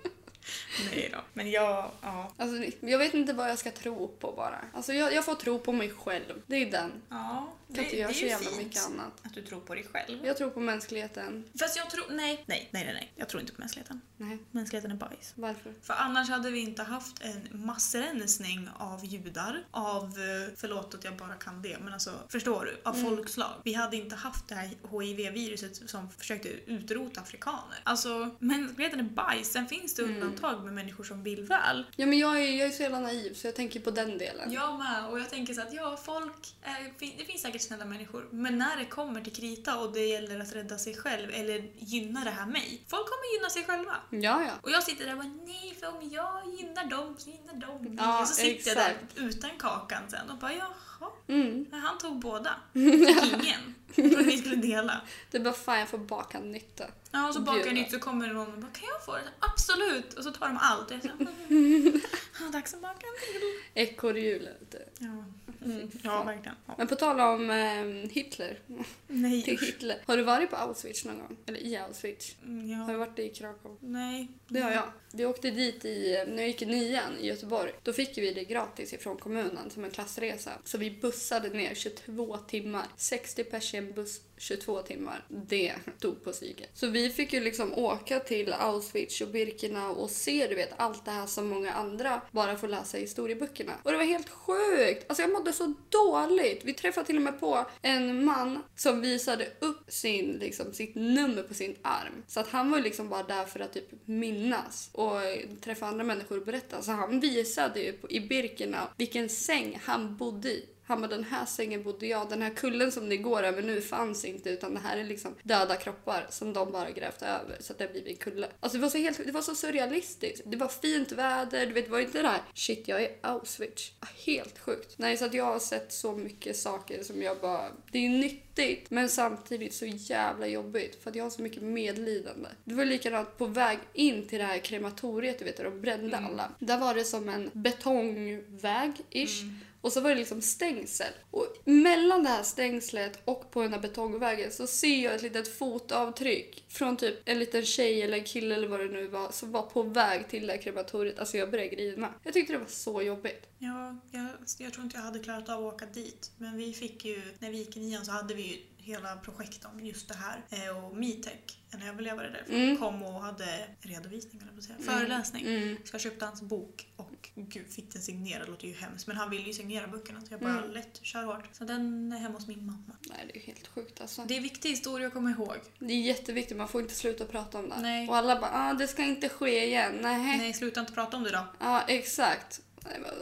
Nej då. Men jag, ja. Alltså jag vet inte vad jag ska tro på bara. Alltså jag, jag får tro på mig själv. Det är den. Ja, kan inte göra så ju fint mycket annat. Att du tror på dig själv. Jag tror på mänskligheten. Fast jag tror, nej. Nej, nej, nej, nej. Jag tror inte på mänskligheten. Nej, Mänskligheten är bajs. varför? För annars hade vi inte haft en massrensning av judar, av, eh, förlåt att jag bara kan det, men alltså förstår du? Av Mm. folkslag. Vi hade inte haft det här HIV-viruset som försökte utrota afrikaner. Alltså, mänskligheten är bajs. Sen finns det Mm. Med människor som vill väl. Ja men jag är, jag är så jävla naiv så jag tänker på den delen. Jag med, och jag tänker så att ja, folk, är, det finns säkert snälla människor, men när det kommer till krita och det gäller att rädda sig själv eller gynna det här mig, folk kommer gynna sig själva. Ja, ja. Och jag sitter där och bara nej, för om jag gynnar dem så gynnar de mig. Ja, och så sitter jag exakt. där utan kakan sen och bara jaha, Mm. han tog båda. Fick ingen. För att vi skulle dela. Det är bara fan jag får baka nytta. Ja, och så bakar jag nytt så kommer någon och bara kan jag få det? Absolut! Och så tar de allt. Och jag säger mm, ja, dags att baka en till. Ekorrhjulet. Ja, mm, ja verkligen. Ja. Men på tal om eh, Hitler. Nej Till. Hitler. Har du varit på Auschwitz någon gång? Eller i Auschwitz? Mm, Har du Ja. varit i Krakow? Nej. Det har jag. Vi åkte dit i, när jag gick i nian i Göteborg. Då fick vi det gratis ifrån kommunen som en klassresa. Så vi vi bussade ner 22 timmar. 60 pers i en buss 22 timmar. Det tog på psyket. Så vi fick ju liksom åka till Auschwitz och Birkenau och se du vet allt det här som många andra bara får läsa i historieböckerna. Och det var helt sjukt! Alltså jag mådde så dåligt. Vi träffade till och med på en man som visade upp sin, liksom, sitt nummer på sin arm. Så att han var ju liksom bara där för att typ minnas och träffa andra människor och berätta. Så han visade ju på, i Birkenau vilken säng han bodde i. Han bara den här sängen bodde jag, den här kullen som ni går över nu fanns inte utan det här är liksom döda kroppar som de bara grävt över så att det har blivit en kulle. Alltså det var så, helt, det var så surrealistiskt. Det var fint väder, du vet det var inte det här shit jag är Auschwitz. Helt sjukt. Nej så att jag har sett så mycket saker som jag bara, det är nyttigt men samtidigt så jävla jobbigt för att jag har så mycket medlidande. Det var likadant på väg in till det här krematoriet du vet där de brände alla. Där var det som en betongväg-ish. Och så var det liksom stängsel. Och mellan det här stängslet och på den här betongvägen så ser jag ett litet fotavtryck från typ en liten tjej eller kille eller vad det nu var som var på väg till det här krematoriet. Alltså jag började grina. Jag tyckte det var så jobbigt. Ja, jag, jag tror inte jag hade klarat av att åka dit. Men vi fick ju, när vi gick i nian så hade vi ju hela projekt om just det här. Eh, Och Metech, en överlevare därifrån, Mm. kom och hade redovisning, eller säga, föreläsning. Mm. Så jag köpte hans bok och gud, fick den signerad, det låter ju hemskt. Men han ville ju signera böckerna så jag bara Mm. lätt, kör hårt. Så den är hemma hos min mamma. Nej det är helt sjukt alltså. Det är viktig historia att komma ihåg. Det är jätteviktigt, man får inte sluta prata om det. Nej. Och alla bara ah, det ska inte ske igen. Nej. Nej, sluta inte prata om det då. Ja exakt.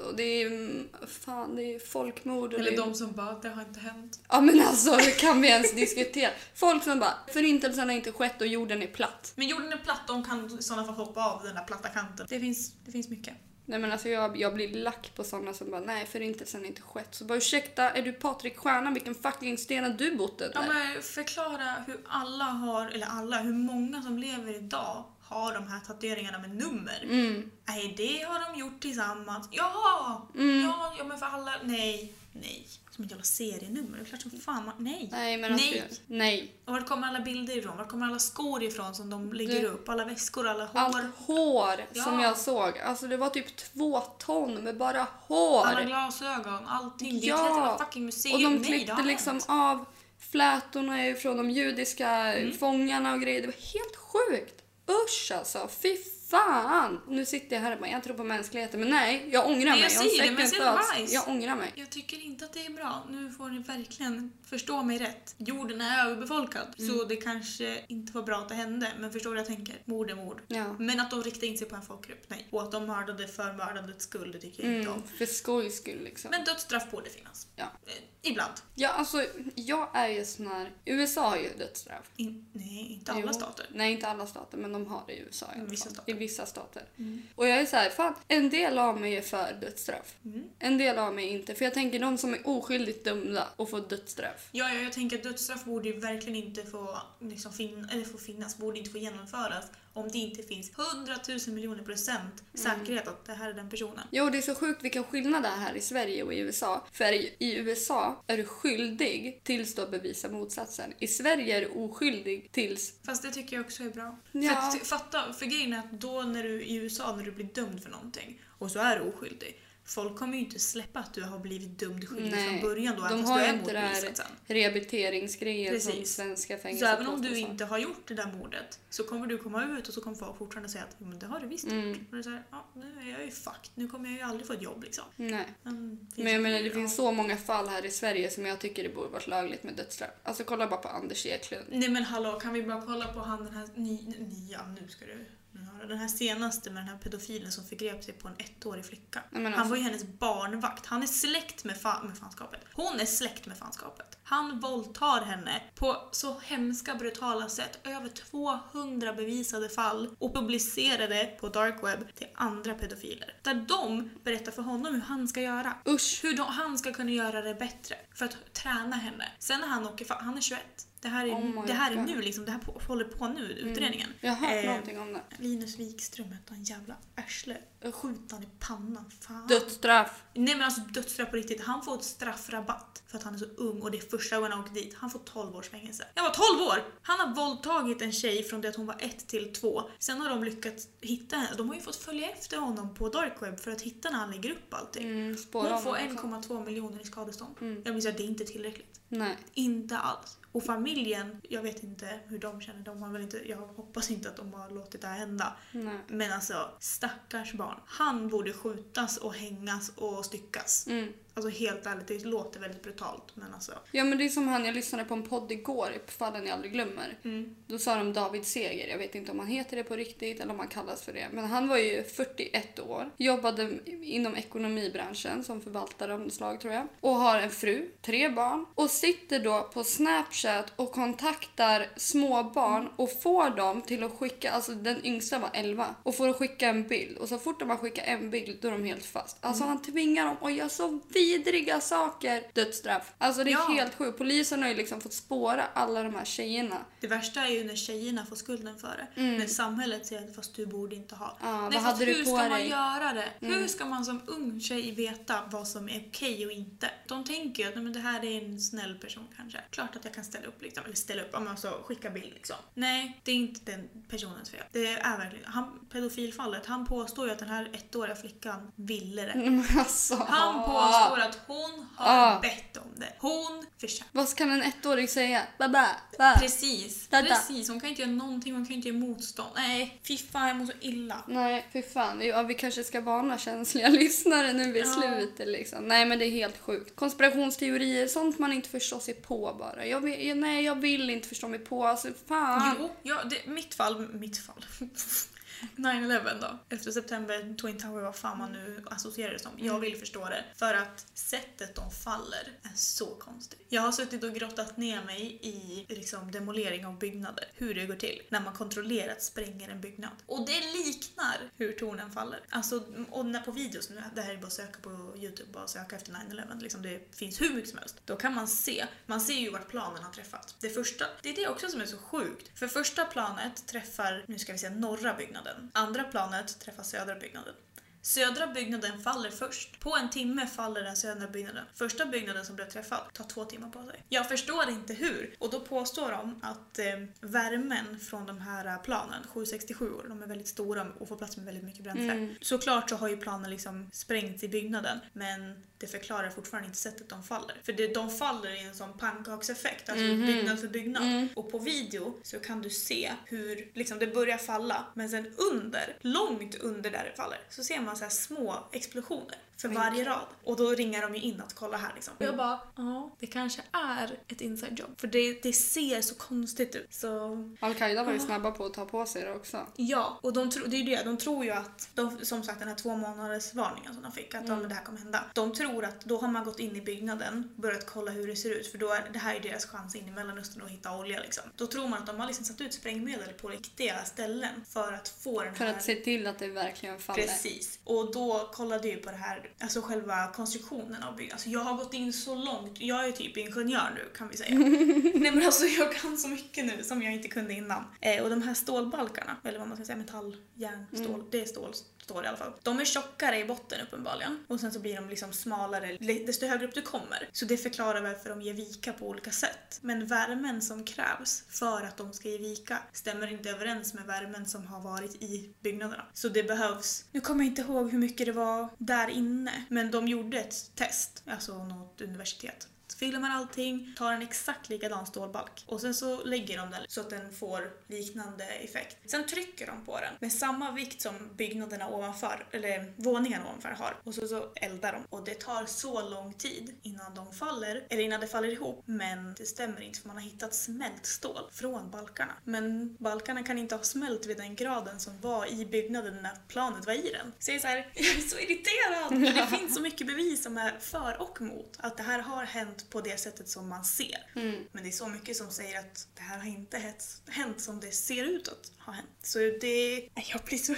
Och det är fan det är folkmord. och Eller det de som bara, det har inte hänt. Ja men alltså hur kan vi ens diskutera? Folk som bara förintelsen har inte skett och jorden är platt. Men jorden är platt, de kan i sådana fall hoppa av den där platta kanten. Det finns, det finns mycket. Nej men alltså jag, jag blir lack på sådana som bara nej förintelsen har inte skett. Så bara ursäkta, är du Patrik Stjärna? Vilken fucking sten har du bott under? Ja, men förklara hur alla har, eller alla, hur många som lever idag har de här tatueringarna med nummer. Mm. Nej, det har de gjort tillsammans. Ja! Mm. Ja, ja men för alla, nej, nej. Som ett jävla serienummer, det är klart som fan man, nej. Nej men alltså Nej. nej. Och var kommer alla bilder ifrån? Var kommer alla skor ifrån som de lägger Du- upp? Alla väskor, alla hår? Allt hår som Ja. jag såg, alltså det var typ två ton med bara hår. Alla glasögon, allting. Det är Ja. jävla fucking museum. Och de Nej, det klippte har liksom hänt. av flätorna från de judiska Mm. fångarna och grejer. Det var helt sjukt. Usch alltså, fy fan. Nu sitter jag här och bara, jag tror på mänskligheten. Men nej, jag ångrar Nej, mig. jag säger det, men bajs. Jag ångrar mig. Jag tycker inte att det är bra. Nu får ni verkligen förstå mig rätt. Jorden är överbefolkad, Mm. så det kanske inte var bra att det hände. Men förstår du vad jag tänker? Mord är mord. Ja. Men att de riktade in sig på en folkgrupp, nej. Och att de mördade för mördandets skull, det tycker jag inte Mm, om. för skojs skull liksom. Men dödsstraff borde finnas. Ja. Eh, ibland. Ja, alltså jag är ju sån här... USA har ju dödsstraff. In, nej, inte alla Jo. stater. Nej, inte alla stater, men de har det i USA i alla Vissa fall. stater. I vissa stater. Mm. Och jag är så här, fan, en del av mig är för dödsstraff. Mm. En del av mig inte. För jag tänker de som är oskyldigt dömda och får dödsstraff. Ja, ja, jag tänker att dödsstraff borde ju verkligen inte få, liksom fin- eller få finnas, borde inte få genomföras om det inte finns 100 000 miljoner procent säkerhet att det här är den personen. Jo, det är så sjukt vilken skillnad det är här i Sverige och i USA. För i USA är du skyldig tills du har bevisat motsatsen. I Sverige är du oskyldig tills... Fast det tycker jag också är bra. Ja. För, att, fatta, för grejen är att då när du i USA, när du blir dömd för någonting och så är du oskyldig. Folk kommer ju inte släppa att du har blivit dömd skyldig Nej, från början då, de fast har du är inte motbevisad sen. rehabiliteringsgrejen som svenska Så fängelser även om du så. inte har gjort det där mordet så kommer du komma ut och så kommer folk fortfarande säga att "Jo, men det har du visst gjort. Mm. Och det är så här, ja, nu är jag ju fucked. Nu kommer jag ju aldrig få ett jobb liksom. Nej. Men, Men jag menar, det finns så många fall här i Sverige som jag tycker det borde varit lagligt med dödsstraff. Alltså kolla bara på Anders Eklund. Nej men hallå, kan vi bara kolla på han den här ny, nya, nu ska du den här senaste med den här pedofilen som förgrep sig på en ettårig flicka. Nej, men Han alltså, var ju hennes barnvakt. Han är släkt med, fa- med fanskapet. Hon är släkt med fanskapet. Han våldtar henne på så hemska, brutala sätt. Över 200 bevisade fall och publicerade på dark web till andra pedofiler. Där de berättar för honom hur han ska göra. usch. Hur de, han ska kunna göra det bättre för att träna henne. Sen när han åker han är 21. Det här är, Oh det här är nu liksom, det här på, håller på nu, utredningen. Jag har hört Eh, någonting om det. Linus Wikström hette han jävla arsle. Skjut han i pannan, fan. Dödsstraff. Nej men alltså dödsstraff på riktigt. Han får ett straffrabatt för att han är så ung och det är första gången han åker dit. Han får 12 års fängelse. Jag var 12 år! Han har våldtagit en tjej från det att hon var 1 till 2. Sen har de lyckats hitta henne. De har ju fått följa efter honom på dark web för att hitta när han lägger upp allting. Mm, Hon får det också. 1,2 miljoner i skadestånd. Mm. Jag vill säga det är inte tillräckligt. Nej. Inte alls. Och familjen, jag vet inte hur de känner. De har väl inte, jag hoppas inte att de har låtit det här hända. Nej. Men alltså, stackars barn. Han borde skjutas och hängas och styckas. Mm. Alltså helt ärligt, det låter väldigt brutalt men alltså. Ja men det är som han, jag lyssnade på en podd igår, Fallen jag aldrig glömmer. Mm. Då sa de David Seger, jag vet inte om han heter det på riktigt eller om han kallas för det. Men han var ju 41 år, jobbade inom ekonomibranschen som förvaltare av något slag tror jag. Och har en fru, tre barn och sitter då på Snapchat och kontaktar små barn och får dem till att skicka, alltså den yngsta var 11, och får att skicka en bild. Och så fort de har skickat en bild då är de helt fast. Alltså han tvingar dem att göra så vidriga saker. Dödsstraff. Alltså det är Ja. helt sjukt. Polisen har ju liksom fått spåra alla de här tjejerna. Det värsta är ju när tjejerna får skulden för det. När samhället säger att fast du borde inte ha. Mm. Ja, Nej, vad hade du hur på ska man dig? Mm. göra det? Hur ska man som ung tjej veta vad som är okej och inte? De tänker ju att nej, men det här är en snäll person kanske. Klart att jag kan ställa upp liksom. Eller ställa upp, om man så skicka bild liksom. Nej, det är inte den personens fel. Det är verkligen, han, pedofilfallet, han påstår ju att den här ettåriga flickan ville det. Men alltså. Han påstår att hon har Ah. bett om det. Hon förtjänar Vad kan en ettåring säga? Baba, ba. Precis, Dada. precis. Hon kan inte göra någonting, hon kan inte göra motstånd. Nej, fy fan jag mår så illa. Nej, fy fan. Ja, vi kanske ska varna känsliga lyssnare nu vid Ja. slutet. Liksom. Nej, men det är helt sjukt. Konspirationsteorier, sånt man inte förstår sig på bara. Jag vill, nej, jag vill inte förstå mig på. Alltså, fan. Jo, ja, det, mitt fall, mitt fall. 9-11 då, 11 september, Twin Tower, vad fan man nu associerar det som. Jag vill förstå det. För att sättet de faller är så konstigt. Jag har suttit och grottat ner mig i liksom, demolering av byggnader. Hur det går till när man kontrollerat spränger en byggnad. Och det liknar hur tornen faller. Alltså, och när på videos, nu, det här är bara att söka på Youtube, bara söka efter 9-11, liksom, det finns hur mycket som helst. Då kan man se, man ser ju vart planen har träffat. Det första, det är det också som är så sjukt. För första planet träffar, nu ska vi säga norra byggnaden. Andra planet träffar södra byggnaden. Södra byggnaden faller först. På en timme faller den södra byggnaden. Första byggnaden som blev träffad tar två timmar på sig. Jag förstår inte hur. Och då påstår de att eh, värmen från de här eh, planen, 767 år, de är väldigt stora och får plats med väldigt mycket bränsle. Mm. Såklart så har ju planen liksom sprängts i byggnaden men det förklarar fortfarande inte sättet de faller. För det, de faller i en sån pannkakseffekt, alltså Mhm. byggnad för byggnad. Mm. Och på video så kan du se hur liksom det börjar falla men sen under, långt under där det faller, så ser man så här små explosioner för varje rad. Och då ringer de ju in att kolla här liksom. Och jag bara, ja, det kanske är ett inside job. För det, det ser så konstigt ut. Så Al-Qaida var ju snabba på att ta på sig det också. Ja, och de tro, det är ju det. De tror ju att, de, som sagt den här två månaders varningen som de fick, att Mm. ja, det här kommer hända. De tror att då har man gått in i byggnaden, börjat kolla hur det ser ut, för då är det här är deras chans in i Mellanöstern att hitta olja liksom. Då tror man att de har liksom satt ut sprängmedel på riktiga ställen för att få den För här... att se till att det verkligen faller. Precis. Och då kollade ju på det här, alltså själva konstruktionen av byggnaden. Alltså jag har gått in så långt, jag är typ ingenjör nu kan vi säga. Nej men alltså jag kan så mycket nu som jag inte kunde innan. Eh, och de här stålbalkarna, eller vad man ska säga, metall, järn, stål, det är stål står det i alla fall. De är tjockare i botten uppenbarligen och sen så blir de liksom smalare desto högre upp du kommer. Så det förklarar varför de ger vika på olika sätt. Men värmen som krävs för att de ska ge vika stämmer inte överens med värmen som har varit i byggnaderna. Så det behövs, nu kommer jag inte ihåg hur mycket det var där inne, men de gjorde ett test, alltså något universitet filmar allting, tar en exakt likadan stålbalk och sen så lägger de den så att den får liknande effekt. Sen trycker de på den med samma vikt som byggnaderna ovanför, eller våningarna ovanför har och så, så eldar de. Och det tar så lång tid innan de faller, eller innan det faller ihop. Men det stämmer inte för man har hittat smält stål från balkarna. Men balkarna kan inte ha smält vid den graden som var i byggnaden när planet var i den. Så jag är så här, jag är så irriterad! För det finns så mycket bevis som är för och mot att det här har hänt på det sättet som man ser. Mm. Men det är så mycket som säger att det här har inte hänt, hänt som det ser ut att ha hänt. Så det... Jag blir så...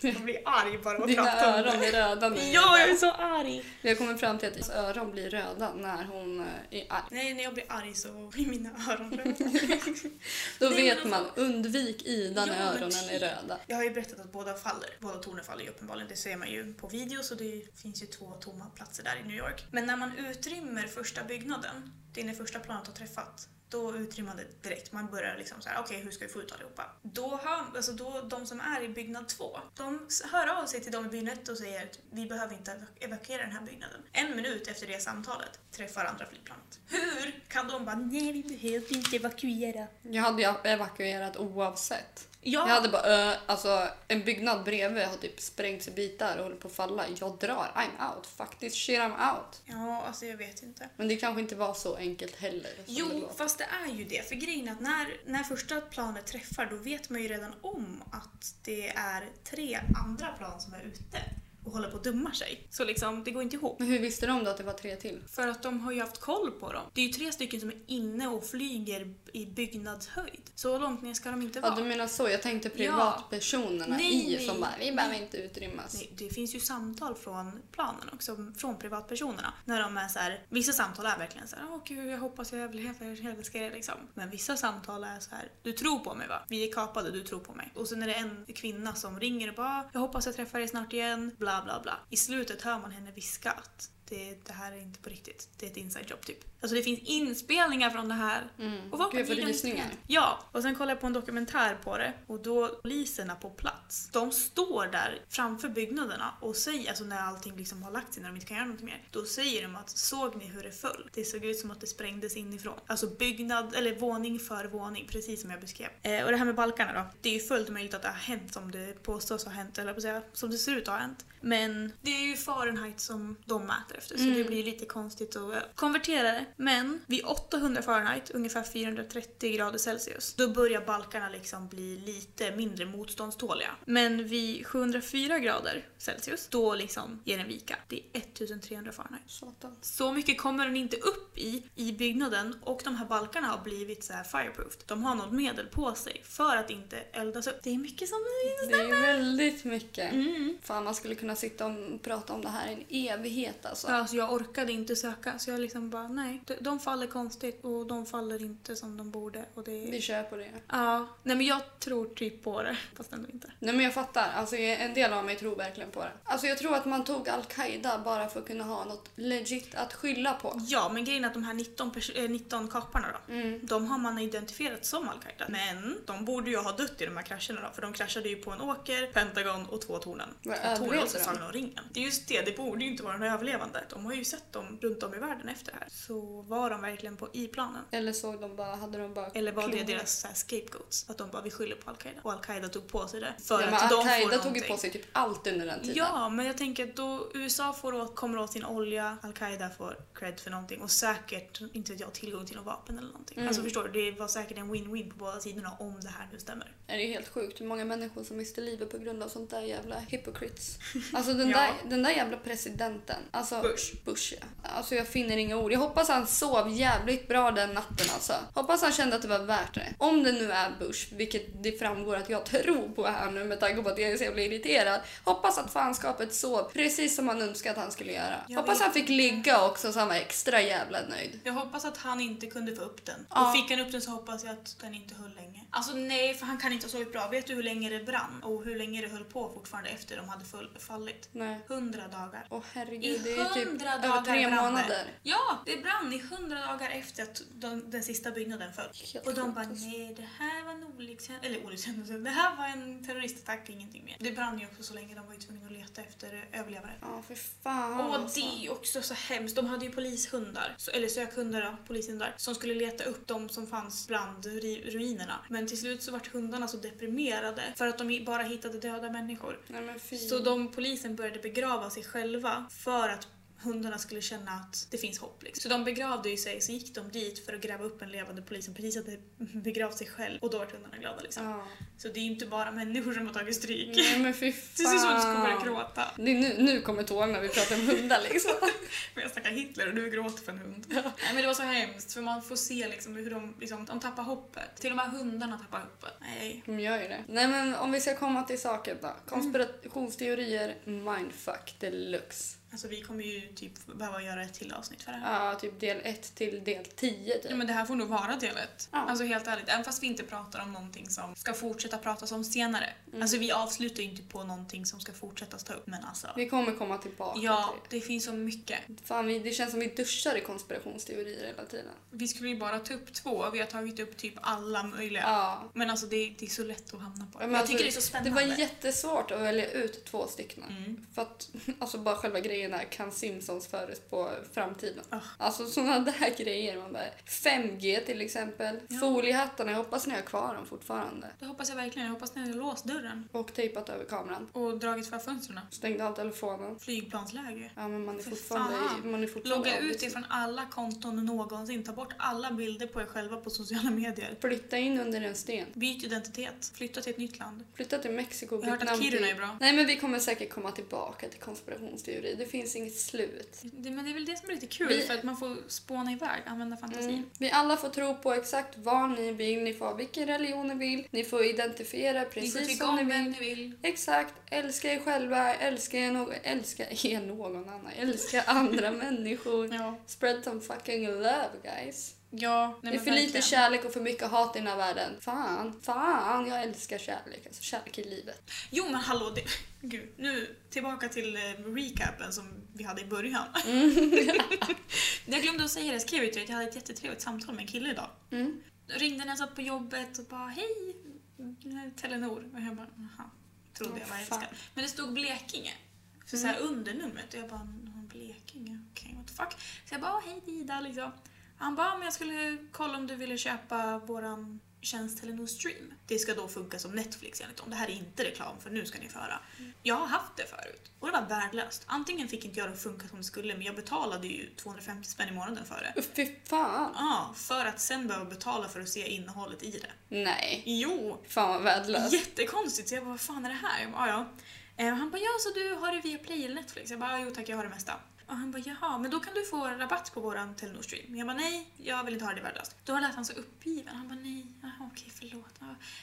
Jag blir arg bara av att Dina prata om öron det. är röda nu. Ja, jag är så arg! Vi har kommit fram till att hennes öron blir röda när hon eh, är arg. Nej, när jag blir arg så blir mina öron röda. Då Nej, vet men man, alltså- undvik Ida när Ja, öronen är typ. röda. Jag har ju berättat att båda faller. Båda tornen faller ju uppenbarligen. Det ser man ju på videos och det finns ju två tomma platser där i New York. Men när man utrymmer första byggnaden, det är när första planet har träffat, då utrymmer man det direkt. Man börjar liksom så här, okej hur ska vi få ut allihopa? Då hör, alltså då, de som är i byggnad två, de hör av sig till de i byggnad ett och säger att vi behöver inte evakuera den här byggnaden. En minut efter det samtalet träffar andra flygplanet. Hur kan de bara, nej vi behöver inte evakuera? Jag hade ju evakuerat oavsett. Ja, Jag hade bara, uh, alltså en byggnad bredvid har typ sprängts i bitar och håller på att falla. Jag drar, I'm out. Fuck this shit, I'm out. ja alltså jag vet inte. Men det kanske inte var så enkelt heller. det Jo, låter. fast det är ju det. För grejen är att när, när första planet träffar då vet man ju redan om att det är tre andra plan som är ute och håller på att dumma sig. Så liksom, det går inte ihop. Men hur visste de då att det var tre till? För att de har ju haft koll på dem. Det är ju tre stycken som är inne och flyger i byggnadshöjd. Så långt ner ska de inte Ja, vara. du menar så. Jag tänkte privatpersonerna Nej, i nej, som bara, vi behöver nej. inte utrymmas. Nej, det finns ju samtal från planen också, från privatpersonerna. När de är så här, vissa samtal är verkligen så här, åh gud jag hoppas jag överlever, jag älskar er liksom. Men vissa samtal är så här, du tror på mig va? Vi är kapade, du tror på mig. Och sen är det en kvinna som ringer och bara, jag hoppas jag träffar er snart igen, bla bla bla. I slutet hör man henne viska att det, det här är inte på riktigt, det är ett inside job typ. Alltså det finns inspelningar från det här. Mm. Och vad Gud, rysningar. inspelningar. Ja, och sen kollade jag på en dokumentär på det och då poliserna på plats, de står där framför byggnaderna och säger, alltså när allting liksom har lagt sig, när de inte kan göra något mer, då säger de att såg ni hur det föll? Det såg ut som att det sprängdes inifrån. Alltså byggnad, eller våning för våning, precis som jag beskrev. Eh, och det här med balkarna då, det är ju fullt möjligt att det har hänt som det påstås ha hänt, eller på säga, som det ser ut att ha hänt. Men det är ju Fahrenheit som de mäter efter, så Mm. det blir lite konstigt att eh, konvertera det. Men vid 800 Fahrenheit, ungefär 430 grader Celsius, då börjar balkarna liksom bli lite mindre motståndståliga. Men vid 704 grader Celsius, då liksom ger den vika. Det är 1300 Fahrenheit. Satan. Så mycket kommer den inte upp i, i byggnaden och de här balkarna har blivit så här fireproofed. De har något medel på sig för att inte eldas upp. Det är mycket som Det är väldigt mycket. Mm. Fan, man skulle kunna sitta och prata om det här i en evighet alltså. Ja, alltså jag orkade inte söka så jag liksom bara nej. De, de faller konstigt och de faller inte som de borde. Och det... Vi kör på det. Ja, nej men jag tror typ på det. Fast ändå inte. Nej men jag fattar. Alltså en del av mig tror verkligen på det. Alltså jag tror att man tog Al-Qaida bara för att kunna ha något legit att skylla på. Ja, men grejen är att de här 19, pers- eh, 19 kaparna då. Mm. De har man identifierat som Al-Qaida. Men de borde ju ha dött i de här krascherna då. För de kraschade ju på en åker, Pentagon och två tornen. Två torn så? Sagan om ringen. Det är just det, det borde ju inte vara några överlevande. De har ju sett dem runt om i världen efter det här. Så var de verkligen på i planen? Eller såg de bara, hade de bara... Eller var det deras så här, scapegoats? Att de bara, vi skyller på Al-Qaida. Och Al-Qaida tog på sig det. För Ja, men att de Al-Qaida tog ju på sig typ allt under den tiden. Ja, men jag tänker att då USA får åt, kommer åt sin olja, Al-Qaida får cred för någonting och säkert, inte vet jag, tillgång till något vapen eller någonting. Mm. Alltså förstår du, det var säkert en win-win på båda sidorna om det här nu stämmer. Det är helt sjukt hur många människor som miste livet på grund av sånt där jävla hypocrites. Alltså den, Ja. där, den där jävla presidenten. Alltså, Bush. Bush ja. Alltså jag finner inga ord. Jag hoppas han sov jävligt bra den natten alltså. Hoppas han kände att det var värt det. Om det nu är Bush, vilket det framgår att jag tror på här nu med tanke på att jag är så jävla irriterad. Hoppas att fanskapet sov precis som han önskade att han skulle göra. Jag hoppas vet han fick ligga också så han var extra jävla nöjd. Jag hoppas att han inte kunde få upp den. Ja. Och fick han upp den så hoppas jag att den inte höll länge. Alltså nej, för han kan inte ha sovit bra. Vet du hur länge det brann? Och hur länge det höll på fortfarande efter de hade fallit? Nej. Hundra dagar. Åh I herregud, är typ över dagar tre brann det. månader. Ja, det brann i hundra dagar efter att de, den sista byggnaden föll. Helt Och de bara alltså. nej, det här var en olyckshändelse. Eller olyckshändelse, det här var en terroristattack, ingenting mer. Det brann ju också så länge de var ju tvungna att leta efter överlevare. Ja, för fan Och alltså. det är också så hemskt. De hade ju polishundar, så- eller sökhundar, då, polishundar, som skulle leta upp de som fanns bland ruinerna. Men till slut så vart hundarna så deprimerade för att de bara hittade döda människor. Nej. Så de, polisen började begrava sig själva för att hundarna skulle känna att det finns hopp. Liksom. Så de begravde ju sig, så gick de dit för att gräva upp en levande polis som precis hade begravt sig själv och då var hundarna glada. Liksom. Ja. Så det är ju inte bara människor som har tagit stryk. Nej men fy fan. Det ut som att du ska börja gråta. Det är nu, nu kommer tårarna när vi pratar om hundar liksom. Men jag snackar Hitler och du gråter för en hund. Nej men det var så hemskt för man får se liksom hur de, liksom, de tappar hoppet. Till och med hundarna tappar hoppet. Nej. De gör ju det. Nej men om vi ska komma till saken då. Konspirationsteorier, mindfuck deluxe. Alltså vi kommer ju typ behöva göra ett till avsnitt för det här. Ja, typ del 1 till del 10 typ. Ja, men det här får nog vara del ett. Ja. Alltså helt ärligt, även fast vi inte pratar om någonting som ska fortsätta pratas om senare. Alltså vi avslutar ju inte på någonting som ska fortsättas ta upp. Men alltså, Vi kommer komma tillbaka ja, till det finns så mycket. det. Fan, vi, det känns som vi duschar i konspirationsteorier hela tiden. Vi skulle ju bara ta upp två, vi har tagit upp typ alla möjliga. Ja. Men alltså det, det är så lätt att hamna på. Ja, men jag alltså, tycker det är så Det spännande. var jättesvårt att välja ut två stycken. Mm. För att alltså bara själva grejen är, kan Simpsons förutspå framtiden? Ah. Alltså sådana där grejer. Man bara, 5G till exempel. Ja. Foliehattarna, jag hoppas ni har kvar dem fortfarande. Det hoppas jag verkligen. Jag hoppas ni har låst dörren. Och tejpat över kameran. Och dragit för fönstren. Stängde av telefonen. Flygplansläge. Ja men man är För fortfarande, fan. man är fortfarande Logga ut ifrån alla konton någonsin. Ta bort alla bilder på er själva på sociala medier. Flytta in under en sten. Byt identitet. Flytta till ett nytt land. Flytta till Mexiko, Jag har hört att Kiruna till- är bra. Nej men vi kommer säkert komma tillbaka till konspirationsteori. Det finns inget slut. Det, men det är väl det som är lite kul, Vi- för att man får spåna iväg, använda fantasin. Mm. Vi alla får tro på exakt vad ni vill. Ni får ha vilken religion ni vill. Ni får identifiera Ni får precis tycka som ni om vill. ni vill. Exakt. Älska er själva. Älska er, no- älska er någon annan. Älska andra människor. Ja. Spread some fucking love guys. Ja nej, det är för lite verkligen. kärlek och för mycket hat i den här världen. Fan, fan, jag älskar kärlek. Alltså kärlek i livet. Jo men hallå, det, gud, nu tillbaka till eh, recapen som vi hade i början. jag glömde att säga det, jag skrev ju till dig att jag hade ett jättetrevligt samtal med en kille idag. Mm. Ringde när jag satt på jobbet och bara hej, är Telenor. Och jag bara jaha, trodde Åh, jag var älskad. Men det stod Blekinge. Så, så här under numret och jag bara "Nå, Blekinge, okej what the fuck. Så jag bara hej Ida liksom. Han bara men jag skulle kolla om du ville köpa våran tjänst Telenor Stream. Det ska då funka som Netflix enligt dem. Det här är inte reklam för nu ska ni få höra. Jag har haft det förut och det var värdelöst. Antingen fick inte jag det att funka som det skulle men jag betalade ju 250 spänn i månaden för det. Fy fan. Ja, för att sen behöva betala för att se innehållet i det. Nej. Jo, Fan vad värdelöst. jättekonstigt. Så jag bara, vad fan är det här? Bara, ja, ja. Han bara, ja så du har det via Play eller Netflix? Jag bara, jo tack jag har det mesta. Och han bara, jaha, men då kan du få rabatt på våran Telenor Stream. Jag bara, nej, jag vill inte ha det, det är värdelöst. Då lät han så uppgiven. Han bara, nej, jaha, okej, förlåt.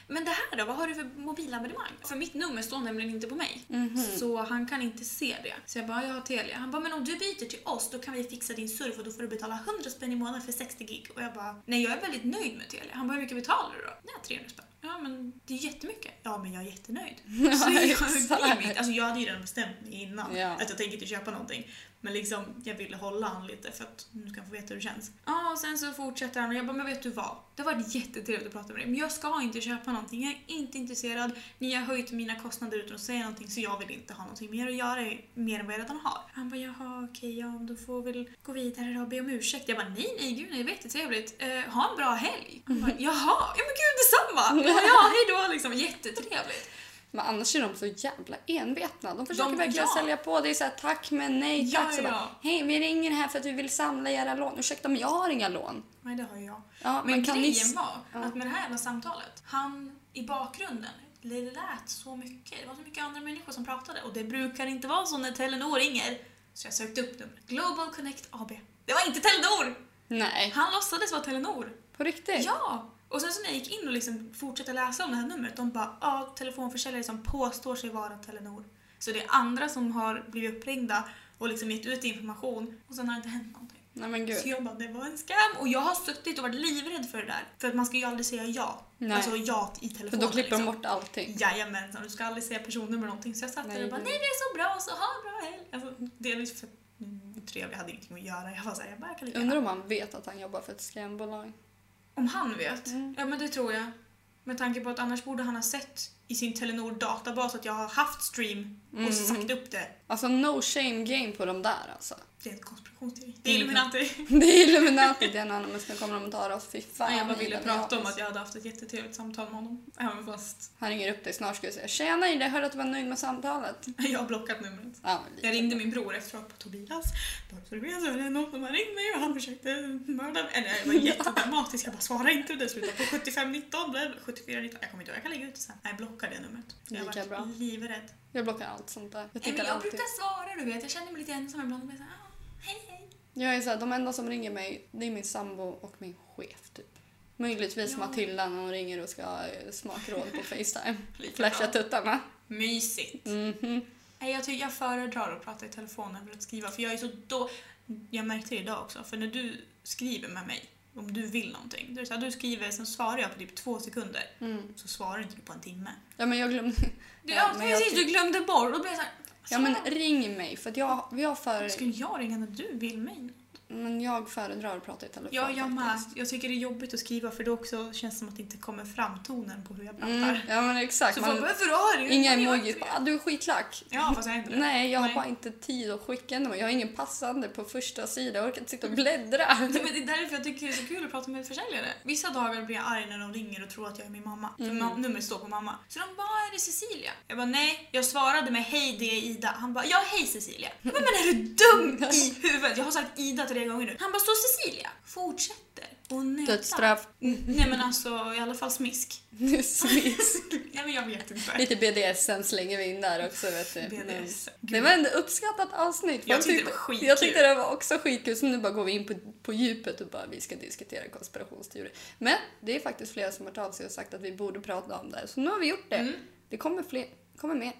Men det här då, vad har du för mobilabonnemang? För mitt nummer står nämligen inte på mig. Mhm. Så han kan inte se det. Så jag bara, jag har Telia. Han bara, men om du byter till oss då kan vi fixa din surf och då får du betala 100 spänn i månaden för 60 gig. Och jag bara, nej jag är väldigt nöjd med Telia. Han bara, hur mycket betalar du då? Nej, 300 spänn. Ja men det är jättemycket. Ja men jag är jättenöjd. Så jag, exakt. blir mitt, alltså jag hade ju redan bestämt mig innan Ja. att jag tänker inte köpa någonting. Men liksom, jag ville hålla han lite för att nu ska han få veta hur det känns. Ja, och sen så fortsätter han och jag bara, men vet du vad? Det har varit jättetrevligt att prata med dig, men jag ska inte köpa någonting. Jag är inte intresserad. Ni har höjt mina kostnader utan att säga någonting så jag vill inte ha någonting mer att göra mer än vad jag redan har. Han bara, jaha okej, ja då får vi väl gå vidare och be om ursäkt. Jag bara, nej nej gud nej, det var jättetrevligt. Eh, ha en bra helg. Han bara, jaha, ja men gud detsamma. Ja hej då liksom, jättetrevligt. Men annars är de så jävla envetna. De försöker De- verkligen ja. sälja på. Det är så här, tack men nej tack. Ja, ja. bara, Hej, vi ringer här för att vi vill samla era lån. Ursäkta men jag har inga lån. Nej det har jag. Ja, Men kan grejen ni... var att med det här jävla samtalet, han i bakgrunden, det lät så mycket. Det var så mycket andra människor som pratade och det brukar inte vara så när Telenor ringer. Så jag sökte upp numret. Global Connect AB. Det var inte Telenor! Nej, Han låtsades vara Telenor. på riktigt? Ja! Och sen så när jag gick in och liksom fortsatte läsa om det här numret, de bara ja, telefonförsäljare som påstår sig vara Telenor. Så det är andra som har blivit uppringda och liksom gett ut information och sen har det inte hänt någonting. Nej men gud. Så jag bara, det var en scam. Och jag har suttit och varit livrädd för det där. För att man ska ju aldrig säga ja. Nej. Alltså ja i För telefonen. då klipper de liksom. bort allting. Jajamensan, du ska aldrig säga personnummer eller någonting. Så jag satt där Nej, och bara, nej. det är så bra, så ha en bra helg. Alltså, delvis för trevlig, jag hade ingenting att göra. Jag var såhär, jag bara jag kan lika Undrar om han vet att han jobbar för ett scambolag. Om han vet? Mm. Ja men det tror jag. Med tanke på att annars borde han ha sett i sin Telenor databas att jag har haft stream och Mm. sagt upp det. Alltså no shame game på de där alltså. Det är en konspirationsteori. Det är Mm. Illuminati. Det är Illuminati, det är en annan men nu kommer de att ta oss. Fy fan. Nej, jag bara ville prata jag om att jag hade haft ett jättetrevligt samtal med honom. Även fast Han ringer upp dig snart ska jag säga Tjena Ida, jag hörde att du var nöjd med samtalet. jag har blockat numret. Ja. Jag ringde min bror efteråt på Tobias. Bara så du vet så är det någon som har ringt mig och han försökte mörda mig. Eller det var jättedramatiskt. Jag bara svara inte och det slutade på 7519 blev 7419. Jag kommer inte ihåg, jag kan lägga ut det sen. Nej, jag blockade det numret. Jag Lika var bra. livrädd. Jag blockar allt sånt där. Jag Nej, men jag alltid. brukar svara du vet. Jag känner mig lite ensam ibland och blir såhär, ah, hej hej. Jag är så här, de enda som ringer mig, det är min sambo och min chef typ. Möjligtvis Ja. Matilda när hon ringer och ska ha eh, smakråd på Facetime. Flasha tuttarna. Mysigt. Mhm. Nej, jag, tycker jag föredrar att prata i telefon än att skriva för jag är så då... Jag märkte det idag också, för när du skriver med mig om du vill någonting. Så här, du skriver, sen svarar jag på typ två sekunder. Mm. Så svarar inte du på en timme. Ja men jag glömde... Du, Ja, jag precis, ty- du glömde bort. Då blir jag så här, Ja men ring mig för att jag, jag, för, Ska jag ringa när du vill mig? Men jag föredrar att prata i telefon Ja, jag med. Jag tycker det är jobbigt att skriva för då också känns det som att det inte kommer fram tonen på hur jag pratar. Mm, ja men exakt. Så Man, bara, varför har du inga emojis. det." Ah, du är skitlack. Ja, fast jag inte det. Nej, jag har Nej. bara inte tid att skicka något. Jag har ingen passande på första sidan. Jag orkar inte sitta och bläddra. Men det är därför jag tycker det är så kul att prata med försäljare. Vissa dagar blir jag arg när de ringer och tror att jag är min mamma. För Mm. numret står på mamma. Så de bara, är det Cecilia? Jag bara, nej. Jag svarade med hej, det är Ida. Han bara, ja hej Cecilia. Bara, men är du dum i huvudet? Jag har sagt Ida tre gånger nu. Han bara, står Cecilia? Fortsätter. Och nöta. Dödsstraff. Nej men alltså i alla fall smisk. Smisk. Ja men jag vet inte. Lite BDSM slänger vi in där också. Vet du. BDS. Det var ändå uppskattat avsnitt. Jag Folk tyckte det var skitkul. Jag tyckte det var också skitkul. Så nu bara går vi in på, på djupet och bara vi ska diskutera konspirationsteorier. Men det är faktiskt flera som har av sig och sagt att vi borde prata om det. Så nu har vi gjort det. Mm. Det kommer fler. kommer mer.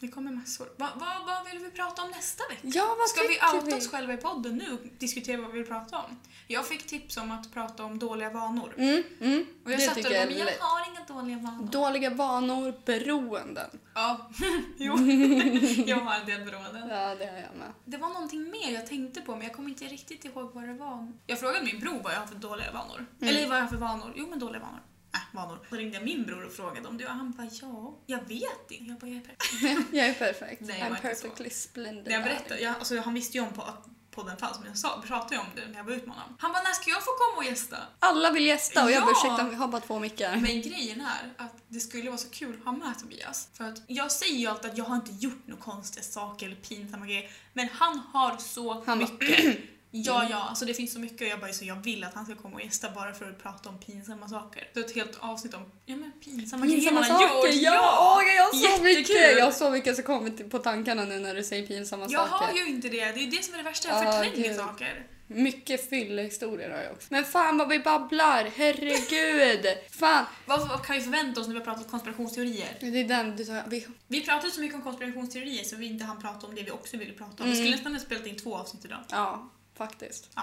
Det kommer massor. Va, va, vad vill vi prata om nästa vecka? Ja, vad Ska vi outa oss själva i podden nu och diskutera vad vi vill prata om? Jag fick tips om att prata om dåliga vanor. Mm, mm. Och jag det satt och bara, jag men jag har inga dåliga vanor. Dåliga vanor, beroenden. Ja, jo. jag har en del beroenden. Ja, det har jag med. Det var någonting mer jag tänkte på men jag kommer inte riktigt ihåg vad det var. Jag frågade min bror vad jag har för dåliga vanor. Mm. Eller vad jag har för vanor. Jo men dåliga vanor. Äh, vanor. Så ringde jag min bror och frågade om det och han bara ja, jag vet inte. Jag bara jag är perfekt. Jag är perfekt. Nej, jag I'm så. perfectly splendid. Jag berättade, jag, alltså, han visste ju om på att podden fanns men jag sa, pratade ju om det när jag var ute med honom. Han bara när ska jag få komma och gästa? Alla vill gästa och jag Ja! bara ursäkta, vi har bara två mickar. Men grejen är att det skulle vara så kul att ha med Tobias. För att jag säger ju alltid att jag har inte gjort några konstiga saker eller pinsamma grejer. Men han har så Han mycket. Ja, ja, alltså det finns så mycket och jag bara så jag vill att han ska komma och gästa bara för att prata om pinsamma saker. Så ett helt avsnitt om ja, men pinsamma, Pinsamma grejer saker! gjort. Ja! Åh, jag har så Jättekul! mycket! Jag har så mycket som kommer på tankarna nu när du säger pinsamma Jag saker. har ju inte det, det är det som är det värsta, jag Ah, förtränger gud. saker. Mycket fyllehistorier har jag också. Men fan vad vi babblar! Herregud! fan! Vad, vad kan vi förvänta oss när vi har pratat konspirationsteorier? Det är den du tar... Vi... Vi pratade så mycket om konspirationsteorier så vi inte hann prata om det vi också ville prata om. Mm. Vi skulle nästan ha spelat in två avsnitt idag. Ja, faktiskt. Ja.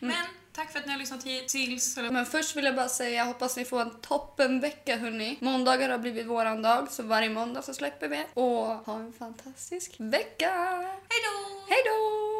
Men tack för att ni har lyssnat hit tills... Men först vill jag bara säga, jag hoppas ni får en toppenvecka hörni. Måndagar har blivit våran dag, så varje måndag så släpper vi. Och ha en fantastisk vecka! Hej då! Hej då!